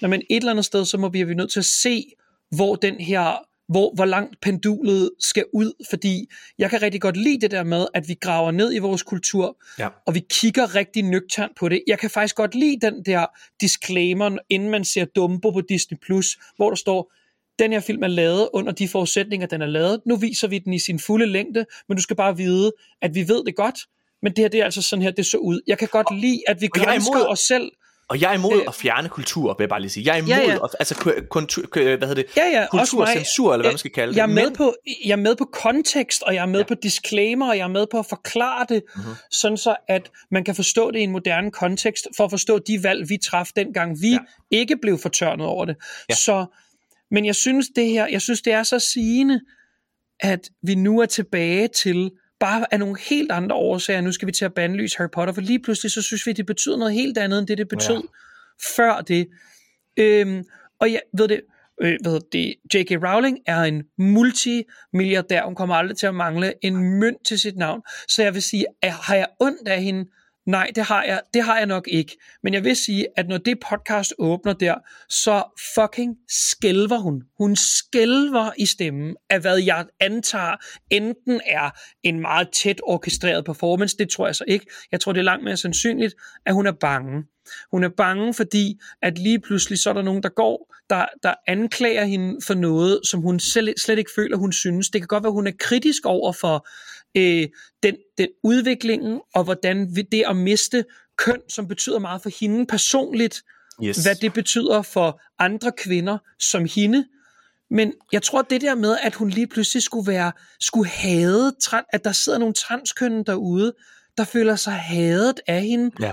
når man et eller andet sted, så må vi, er vi nødt til at se, hvor den her hvor, hvor langt pendulet skal ud, fordi jeg kan rigtig godt lide det der med, at vi graver ned i vores kultur, Ja. og vi kigger rigtig nøgternt på det. Jeg kan faktisk godt lide den der disclaimer, inden man ser Dumbo på Disney+, Plus, hvor der står, den her film er lavet under de forudsætninger, den er lavet. Nu viser vi den i sin fulde længde, men du skal bare vide, at vi ved det godt, men det her det er altså sådan her, det så ud. Jeg kan godt lide, at vi og imod- os selv. Og jeg er imod Øh. at fjerne kultur, vil jeg bare lige sige. Jeg er imod, Ja, ja. At, altså, ku- kontu- ku- hvad hedder det? Ja, ja. Kulturcensur, eller hvad Øh, man skal kalde det. Jeg er, med Men- på, jeg er med på kontekst, og jeg er med Ja. på disclaimer, og jeg er med på at forklare det, Mhm. mm-hmm. sådan så at man kan forstå det i en moderne kontekst, for at forstå de valg, vi traf dengang vi ja. ikke blev fortørnet over det. Ja. Så, men jeg synes det her, jeg synes det er så sigende, at vi nu er tilbage til bare af nogle helt andre årsager, nu skal vi til at bandlyse Harry Potter, for lige pludselig så synes vi, det betyder noget helt andet, end det det betød ja. før det. Øhm, og jeg ved det, øh, hvad hedder det, J.K. Rowling er en multimilliardær. Hun kommer aldrig til at mangle en mønt til sit navn. Så jeg vil sige, at har jeg ondt af hende? Nej, det har jeg, det har jeg nok ikke. Men jeg vil sige, at når det podcast åbner der, så fucking skælver hun. Hun skælver i stemmen af, hvad jeg antager enten er en meget tæt orkestreret performance. Det tror jeg så ikke. Jeg tror, det er langt mere sandsynligt, at hun er bange. Hun er bange, fordi at lige pludselig så er der nogen, der går, der, der anklager hende for noget, som hun selv, slet ikke føler, hun synes. Det kan godt være, hun er kritisk over for øh, den, den udviklingen, og hvordan vi- det at miste køn, som betyder meget for hende personligt, Yes. hvad det betyder for andre kvinder som hende. Men jeg tror, det der med, at hun lige pludselig skulle være, skulle hade, at der sidder nogle transkønne derude, der føler sig hadet af hende, Ja.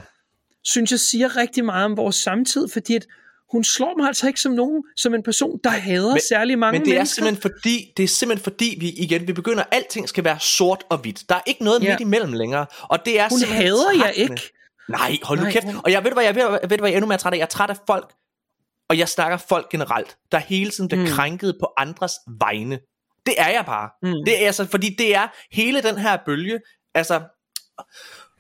synes jeg siger rigtig meget om vores samtid, fordi at hun slår mig altså ikke som nogen, som en person, der hader men- særlig mange Men det er mennesker. simpelthen fordi, det er simpelthen fordi vi igen, vi begynder, at alting skal være sort og hvidt. Der er ikke noget Ja. midt imellem længere. Og det er Hun hader jeg ikke. Nej, hold nu Nej, kæft. hun- Og jeg ved hvad, jeg ved, ved hvad, jeg er endnu mere træt af? Jeg er træt af folk, og jeg snakker folk generelt, der hele tiden bliver mm. Krænket på andres vegne. Det er jeg bare. Mm. Det er altså, fordi det er hele den her bølge, altså,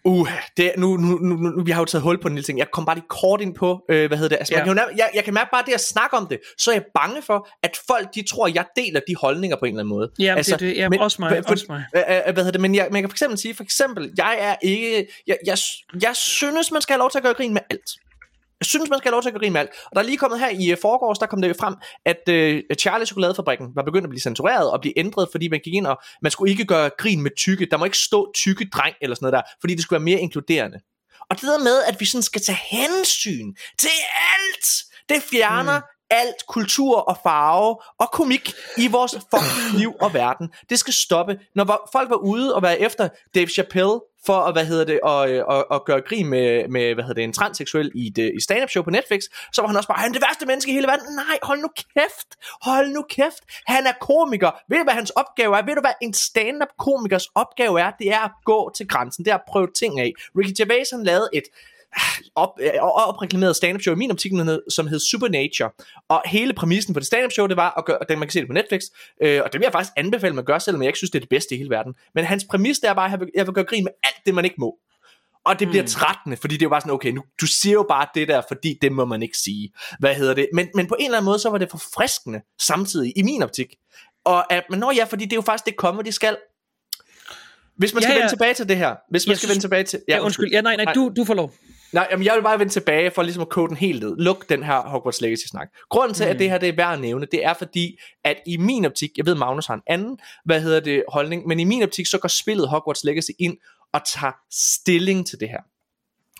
Uh, det, nu, nu, nu, nu, vi har jo taget hul på en lille ting. Jeg kom bare lige kort ind på, øh, hvad hedder det? Altså, ja. Man kan jo, nær- jeg, jeg kan mærke bare det at snakke om det, så er jeg bange for, at folk de tror, at jeg deler de holdninger på en eller anden måde. Ja, altså, det, er det, ja, men- også mig, for- også mig. Øh, øh, hvad hedder det? Men jeg, man kan for eksempel sige, for eksempel, jeg er ikke, jeg, jeg, jeg synes, man skal have lov til at gøre grin med alt. Jeg synes, man skal have lov til at gøre grin med alt. Og der er lige kommet her i uh, forgårs, der kom det frem, at uh, Charlie Chokoladefabrikken var begyndt at blive censureret og blive ændret, fordi man gik ind og, man skulle ikke gøre grin med tykke. Der må ikke stå tykke dreng eller sådan noget der, fordi det skulle være mere inkluderende. Og det der med, at vi sådan skal tage hensyn til alt, det fjerner mm. alt kultur og farve og komik i vores fucking liv og verden. Det skal stoppe. Når var- folk var ude og være efter Dave Chappelle for at, hvad hedder det, og, og, og gøre grin med, med, hvad hedder det, en transseksuel i et, øh, i stand-up show på Netflix, så var han også bare, han er det værste menneske i hele verden. Nej, hold nu kæft. Hold nu kæft. Han er komiker. Ved du, hvad hans opgave er? Ved du, hvad en stand-up komikers opgave er? Det er at gå til grænsen. Det er at prøve ting af. Ricky Gervais, han lavede et op, øh, opreklameret stand-up show i min optik, som hed Supernature. Og hele præmissen for det stand-up show, det var at gøre, og man kan se det på Netflix, øh, og det vil jeg faktisk anbefale, at man gør, selvom jeg ikke synes, det er det bedste i hele verden. Men hans præmis, det er bare, at jeg vil, jeg vil gøre grin med alt det, man ikke må. Og det bliver Mm. trættende, fordi det er jo bare sådan, okay, nu, du siger jo bare det der, fordi det må man ikke sige. Hvad hedder det? Men, men på en eller anden måde, så var det forfriskende samtidig, i min optik. Og at, men nå ja, fordi det er jo faktisk det comedy skal. Hvis man skal Ja, ja, ja. vende tilbage til det her, hvis man Jeg skal synes- vende tilbage til... Ja, undskyld. Ja, nej, nej, du, du får lov. Nej, jamen jeg vil bare vende tilbage for ligesom at kode den helt ned. Luk den her Hogwarts Legacy-snak. Grunden til, mm. at det her det er værd at nævne, det er fordi, at i min optik, jeg ved Magnus har en anden, hvad hedder det, holdning, men i min optik, så går spillet Hogwarts Legacy ind og tager stilling til det her.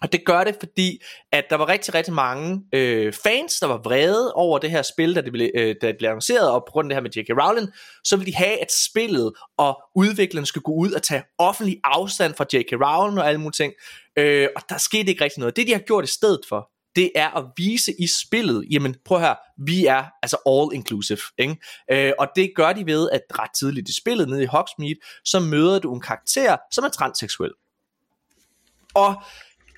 Og det gør det, fordi at der var rigtig, rigtig mange øh, fans, der var vrede over det her spil, da det blev, øh, da det blev annonceret, og på grund af det her med J.K. Rowling, så ville de have, at spillet og udviklerne skulle gå ud og tage offentlig afstand fra J.K. Rowling og alle mulige ting. Øh, og der skete ikke rigtig noget. Det, de har gjort i stedet for, det er at vise i spillet, jamen prøv her, vi er altså all inclusive, ikke? Øh, og det gør de ved, at ret tidligt i spillet, nede i Hogsmeade, så møder du en karakter, som er transseksuel. Og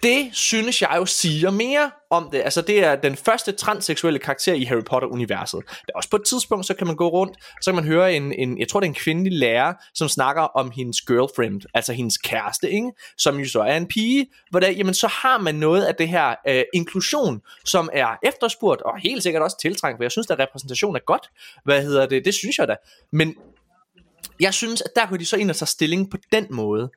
det synes jeg jo siger mere om det. Altså det er den første transseksuelle karakter i Harry Potter-universet. Er også på et tidspunkt, så kan man gå rundt, så kan man høre en, en jeg tror det er en kvindelig lærer, som snakker om hendes girlfriend, altså hendes kæreste, ikke? som jo så er en pige, hvor der, jamen så har man noget af det her øh, inklusion, som er efterspurgt, og helt sikkert også tiltrængt, for jeg synes, at repræsentation er godt. Hvad hedder det? Det synes jeg da. Men jeg synes, at der kunne de så ind og tage stilling på den måde.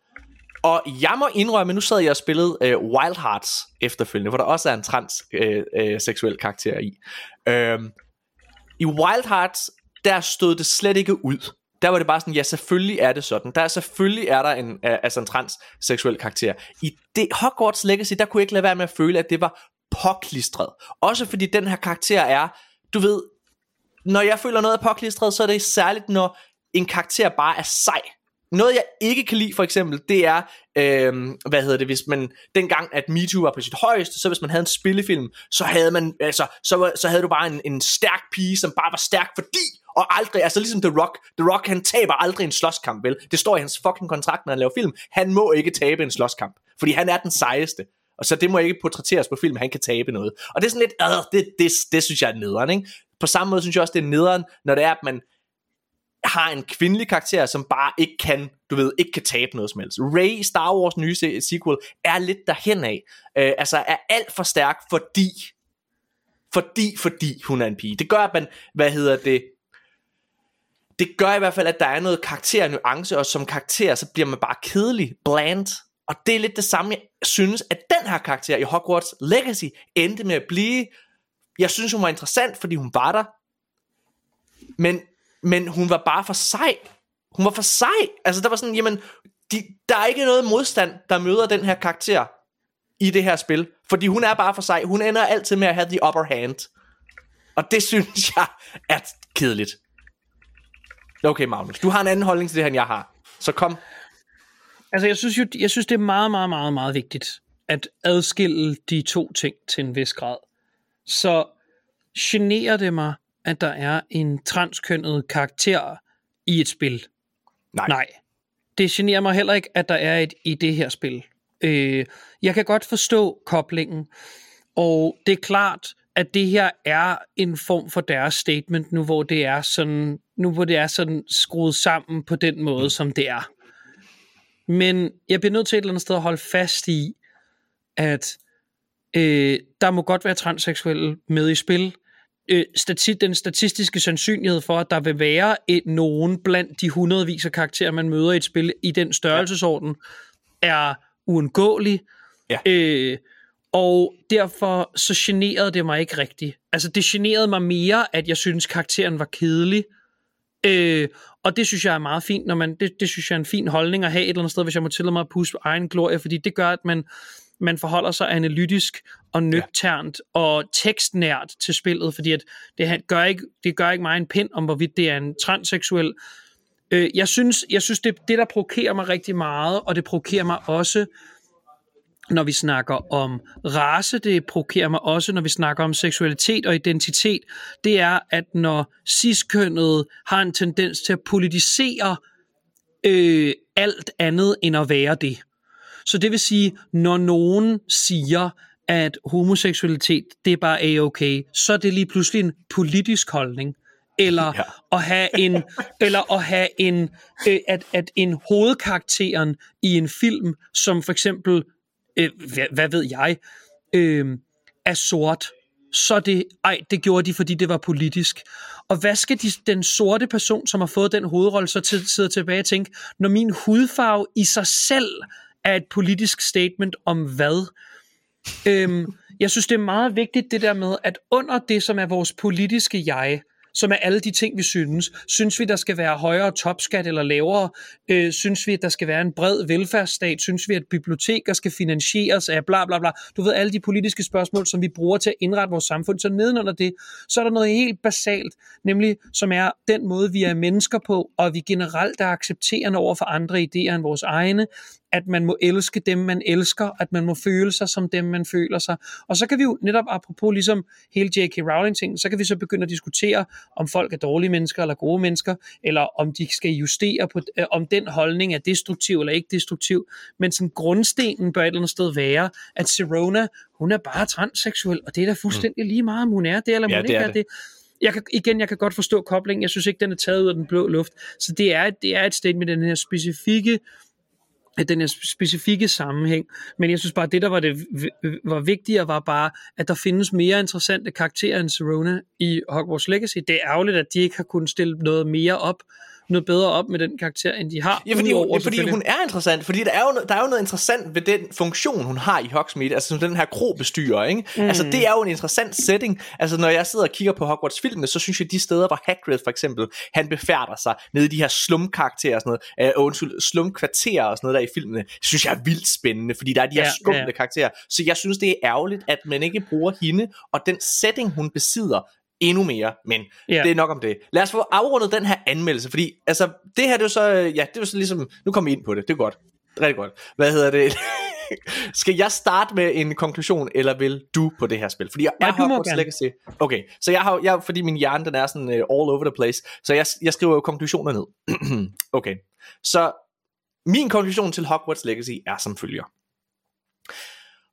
Og jeg må indrømme, at nu sad jeg og spillede øh, Wild Hearts efterfølgende, hvor der også er en transseksuel øh, øh, karakter i. Øh, I Wild Hearts, der stod det slet ikke ud. Der var det bare sådan, ja selvfølgelig er det sådan. Der selvfølgelig er der en, øh, altså en transseksuel karakter. I det Hogwarts Legacy, der kunne jeg ikke lade være med at føle, at det var påklistret. Også fordi den her karakter er, du ved, når jeg føler noget er påklistret, så er det særligt, når en karakter bare er sej. Noget jeg ikke kan lide for eksempel, det er, øh, hvad hedder det, hvis man, dengang at MeToo var på sit højeste, så hvis man havde en spillefilm, så havde man, altså, så, så havde du bare en, en stærk pige, som bare var stærk fordi, og aldrig, altså ligesom The Rock, The Rock han taber aldrig en slåskamp, vel? Det står i hans fucking kontrakt, når han laver film. Han må ikke tabe en slåskamp, fordi han er den sejeste. Og så det må ikke portrætteres på film, han kan tabe noget. Og det er sådan lidt, øh, det, det, det synes jeg er nederen, ikke? På samme måde synes jeg også, det er nederen, når det er, at man har en kvindelig karakter, som bare ikke kan, du ved, ikke kan tabe noget som helst. Rey i Star Wars nye sequel er lidt derhen af. Øh, altså er alt for stærk, fordi, fordi, fordi hun er en pige. Det gør, at man, hvad hedder det, det gør i hvert fald, at der er noget karakter og nuance, og som karakter, så bliver man bare kedelig, bland. Og det er lidt det samme, jeg synes, at den her karakter i Hogwarts Legacy endte med at blive. Jeg synes, hun var interessant, fordi hun var der. Men men hun var bare for sej. Hun var for sej. Altså der var sådan, jamen, de, der er ikke noget modstand, der møder den her karakter i det her spil. Fordi hun er bare for sej. Hun ender altid med at have the upper hand. Og det synes jeg er kedeligt. Okay, Magnus, du har en anden holdning til det her, end jeg har. Så kom. Altså, jeg synes jo, jeg synes, det er meget, meget, meget, meget vigtigt at adskille de to ting til en vis grad. Så generer det mig, at der er en transkønnet karakter i et spil. Nej. Nej. Det generer mig heller ikke, at der er et i det her spil. Øh, jeg kan godt forstå koblingen, og det er klart, at det her er en form for deres statement, nu hvor det er sådan, nu hvor det er sådan skruet sammen på den måde, som det er. Men jeg bliver nødt til et eller andet sted at holde fast i, at øh, der må godt være transseksuelle med i spil, øh, stati- den statistiske sandsynlighed for, at der vil være et, nogen blandt de hundredvis af karakterer, man møder i et spil i den størrelsesorden, er uundgåelig. Ja. Øh, og derfor så generede det mig ikke rigtigt. Altså det generede mig mere, at jeg synes karakteren var kedelig. Øh, og det synes jeg er meget fint, når man, det, det synes jeg er en fin holdning at have et eller andet sted, hvis jeg må tillade mig at puste egen glorie, fordi det gør, at man, man forholder sig analytisk og nøgternt ja. og tekstnært til spillet, fordi at det, gør ikke, det gør ikke mig en pind om, hvorvidt det er en transseksuel. Øh, jeg synes, jeg synes det, det, der provokerer mig rigtig meget, og det provokerer mig også, når vi snakker om race, det provokerer mig også, når vi snakker om seksualitet og identitet, det er, at når ciskønnet har en tendens til at politisere øh, alt andet end at være det. Så det vil sige, når nogen siger, at homoseksualitet, det er bare a-okay, så er det lige pludselig en politisk holdning. Eller ja. at have en, eller at have en, øh, at, at en hovedkarakteren i en film, som for eksempel, øh, hvad, hvad ved jeg, øh, er sort, så det, ej, det gjorde de, fordi det var politisk. Og hvad skal de, den sorte person, som har fået den hovedrolle, så til, sidde tilbage og tænke, når min hudfarve i sig selv er et politisk statement om hvad? Øhm, jeg synes, det er meget vigtigt det der med, at under det, som er vores politiske jeg, som er alle de ting, vi synes. Synes vi, der skal være højere topskat eller lavere? Øh, synes vi, at der skal være en bred velfærdsstat? Synes vi, at biblioteker skal finansieres af bla bla bla? Du ved, alle de politiske spørgsmål, som vi bruger til at indrette vores samfund. Så nedenunder det, så er der noget helt basalt, nemlig som er den måde, vi er mennesker på, og vi generelt er accepterende over for andre idéer end vores egne at man må elske dem, man elsker, at man må føle sig som dem, man føler sig. Og så kan vi jo netop, apropos ligesom hele J.K. Rowling-ting, så kan vi så begynde at diskutere, om folk er dårlige mennesker eller gode mennesker, eller om de skal justere på, øh, om den holdning er destruktiv eller ikke destruktiv. Men sådan grundstenen bør et eller andet sted være, at Serona, hun er bare transseksuel, og det er da fuldstændig lige meget, om hun er det, eller Ja, hun ikke er det. det. Jeg kan, igen, jeg kan godt forstå koblingen. Jeg synes ikke, den er taget ud af den blå luft. Så det er, det er et statement i den her specifikke at den her specifikke sammenhæng. Men jeg synes bare, at det, der var, det, var vigtigere, var bare, at der findes mere interessante karakterer end Serona i Hogwarts Legacy. Det er ærgerligt, at de ikke har kunnet stille noget mere op, noget bedre op med den karakter, end de har. Ja, fordi, udover hun, fordi hun er interessant, fordi der er, jo, noget- der er jo noget interessant ved den funktion, hun har i Hogsmeade, altså som den her krobestyrer, ikke? Mm. Altså det er jo en interessant setting, altså når jeg sidder og kigger på Hogwarts-filmene, så synes jeg, de steder, hvor Hagrid for eksempel, han befærder sig nede i de her slumkarakterer og sådan noget, øh, undskyld, slumkvarterer og sådan noget der i filmene, synes jeg er vildt spændende, fordi der er de her Ja, skumle ja. karakterer, så jeg synes, det er ærgerligt, at man ikke bruger hende, og den setting, hun besidder, endnu mere, men Ja. det er nok om det. Lad os få afrundet den her anmeldelse, fordi altså, det her det er jo så, ja, det er jo så ligesom, nu kommer vi ind på det, det er godt, rigtig godt. Hvad hedder det? Skal jeg starte med en konklusion, eller vil du på det her spil? Fordi jeg er Nej, du må Hogwarts gerne. Legacy. Okay, så jeg har, jeg, fordi min hjerne den er sådan uh, all over the place, så jeg, jeg skriver jo konklusioner ned. okay, så min konklusion til Hogwarts Legacy er som følger.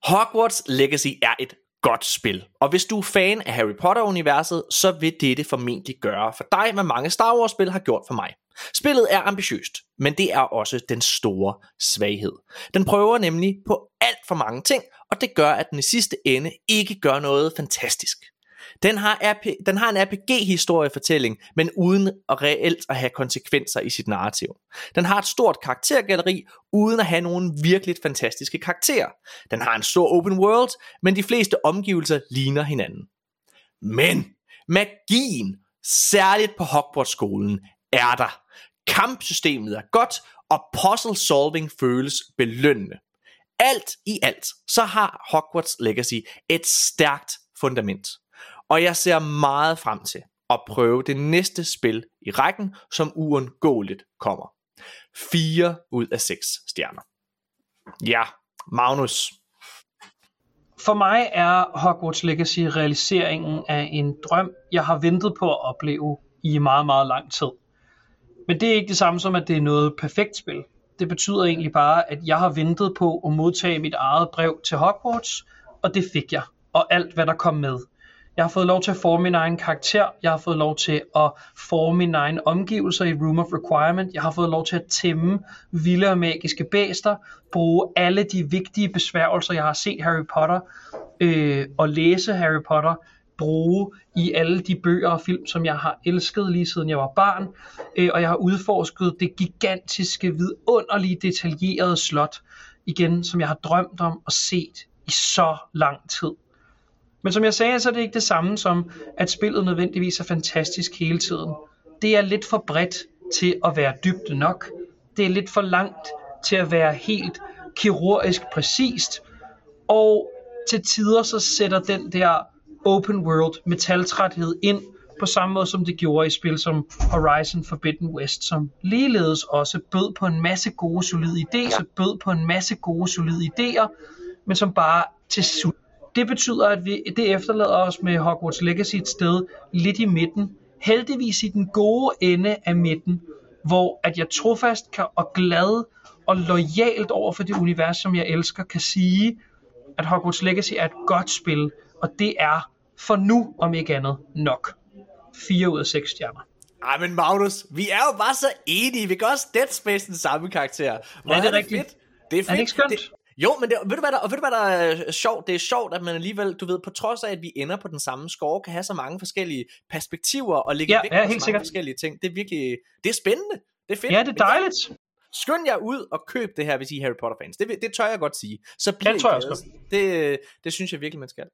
Hogwarts Legacy er et godt spil, og hvis du er fan af Harry Potter-universet, så vil dette formentlig gøre for dig, hvad mange Star Wars-spil har gjort for mig. Spillet er ambitiøst, men det er også den store svaghed. Den prøver nemlig på alt for mange ting, og det gør, at den i sidste ende ikke gør noget fantastisk. Den har, RP, den har en RPG-historiefortælling, men uden at reelt at have konsekvenser i sit narrativ. Den har et stort karaktergalleri, uden at have nogen virkelig fantastiske karakterer. Den har en stor open world, men de fleste omgivelser ligner hinanden. Men magien, særligt på Hogwarts-skolen, er der. Kampsystemet er godt, og puzzle solving føles belønnende. Alt i alt, så har Hogwarts Legacy et stærkt fundament. Og jeg ser meget frem til at prøve det næste spil i rækken, som uundgåeligt kommer. 4 ud af 6 stjerner. Ja, Magnus. For mig er Hogwarts Legacy realiseringen af en drøm, jeg har ventet på at opleve i meget, meget lang tid. Men det er ikke det samme som, at det er noget perfekt spil. Det betyder egentlig bare, at jeg har ventet på at modtage mit eget brev til Hogwarts, og det fik jeg. Og alt, hvad der kom med. Jeg har fået lov til at forme min egen karakter. Jeg har fået lov til at forme mine egne omgivelser i Room of Requirement. Jeg har fået lov til at tæmme vilde og magiske bæster. Bruge alle de vigtige besværgelser, jeg har set Harry Potter. Øh, og læse Harry Potter. Bruge i alle de bøger og film, som jeg har elsket lige siden jeg var barn. Øh, og jeg har udforsket det gigantiske, vidunderlige, detaljerede slot. Igen, som jeg har drømt om og set i så lang tid. Men som jeg sagde, så er det ikke det samme som, at spillet nødvendigvis er fantastisk hele tiden. Det er lidt for bredt til at være dybt nok. Det er lidt for langt til at være helt kirurgisk præcist. Og til tider så sætter den der open world metaltræthed ind på samme måde som det gjorde i spil som Horizon Forbidden West, som ligeledes også bød på en masse gode solide idéer, så bød på en masse gode solide idéer, men som bare til slut det betyder, at vi, det efterlader os med Hogwarts Legacy et sted lidt i midten. Heldigvis i den gode ende af midten, hvor at jeg trofast kan, og glad og lojalt over for det univers, som jeg elsker, kan sige, at Hogwarts Legacy er et godt spil, og det er for nu, om ikke andet, nok. 4 ud af 6 stjerner. Ej, men Magnus, vi er jo bare så enige. Vi kan også Dead Space den samme karakter. Hvor Ja, det er rigtigt. Fedt. Det er fedt. Er det ikke skønt? Det, jo, men det, ved, du, hvad der, og ved du hvad der er sjovt? Det er sjovt, at man alligevel, du ved, på trods af, at vi ender på den samme score, kan have så mange forskellige perspektiver og lægge Ja, vægt ja, på så helt mange sikkert. forskellige ting. Det er virkelig, det er spændende. Det er fedt. Ja, det er dejligt. Skynd jer ud og køb det her, hvis I er Harry Potter fans. Det, det tør jeg godt sige. Så bliver Det tror jeg også det, det synes jeg virkelig, man skal.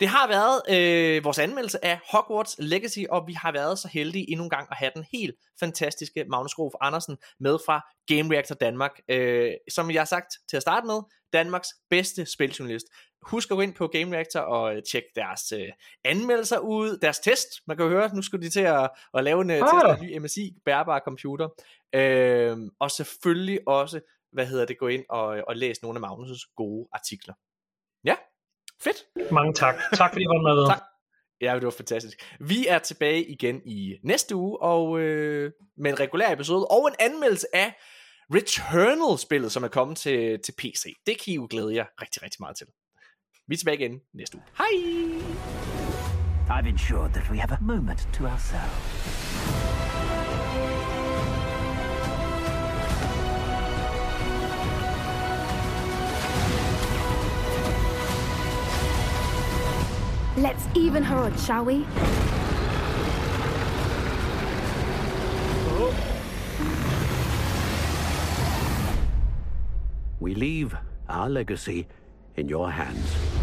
Det har været øh, vores anmeldelse af Hogwarts Legacy, og vi har været så heldige endnu en gang at have den helt fantastiske Magnus Grof Andersen med fra Game Reactor Danmark. Øh, som jeg har sagt til at starte med, Danmarks bedste spiljournalist. Husk at gå ind på Game Reactor og øh, tjekke deres øh, anmeldelser ud, deres test. Man kan jo høre, nu skal de til at, at lave en øh, Ah. test af en ny MSI bærbar computer. Øh, og selvfølgelig også, hvad hedder det, gå ind og, og læse nogle af Magnus' gode artikler. Ja, fedt. Mange tak. Tak fordi I var med. Tak. Ja, det var fantastisk. Vi er tilbage igen i næste uge, og øh, med en regulær episode, og en anmeldelse af Returnal-spillet, som er kommet til, til PC. Det kan I jo glæde jer rigtig, rigtig meget til. Vi er tilbage igen næste uge. Hej! I've ensured that we have a moment to ourselves. Let's even her odds, shall we? We leave our legacy in your hands.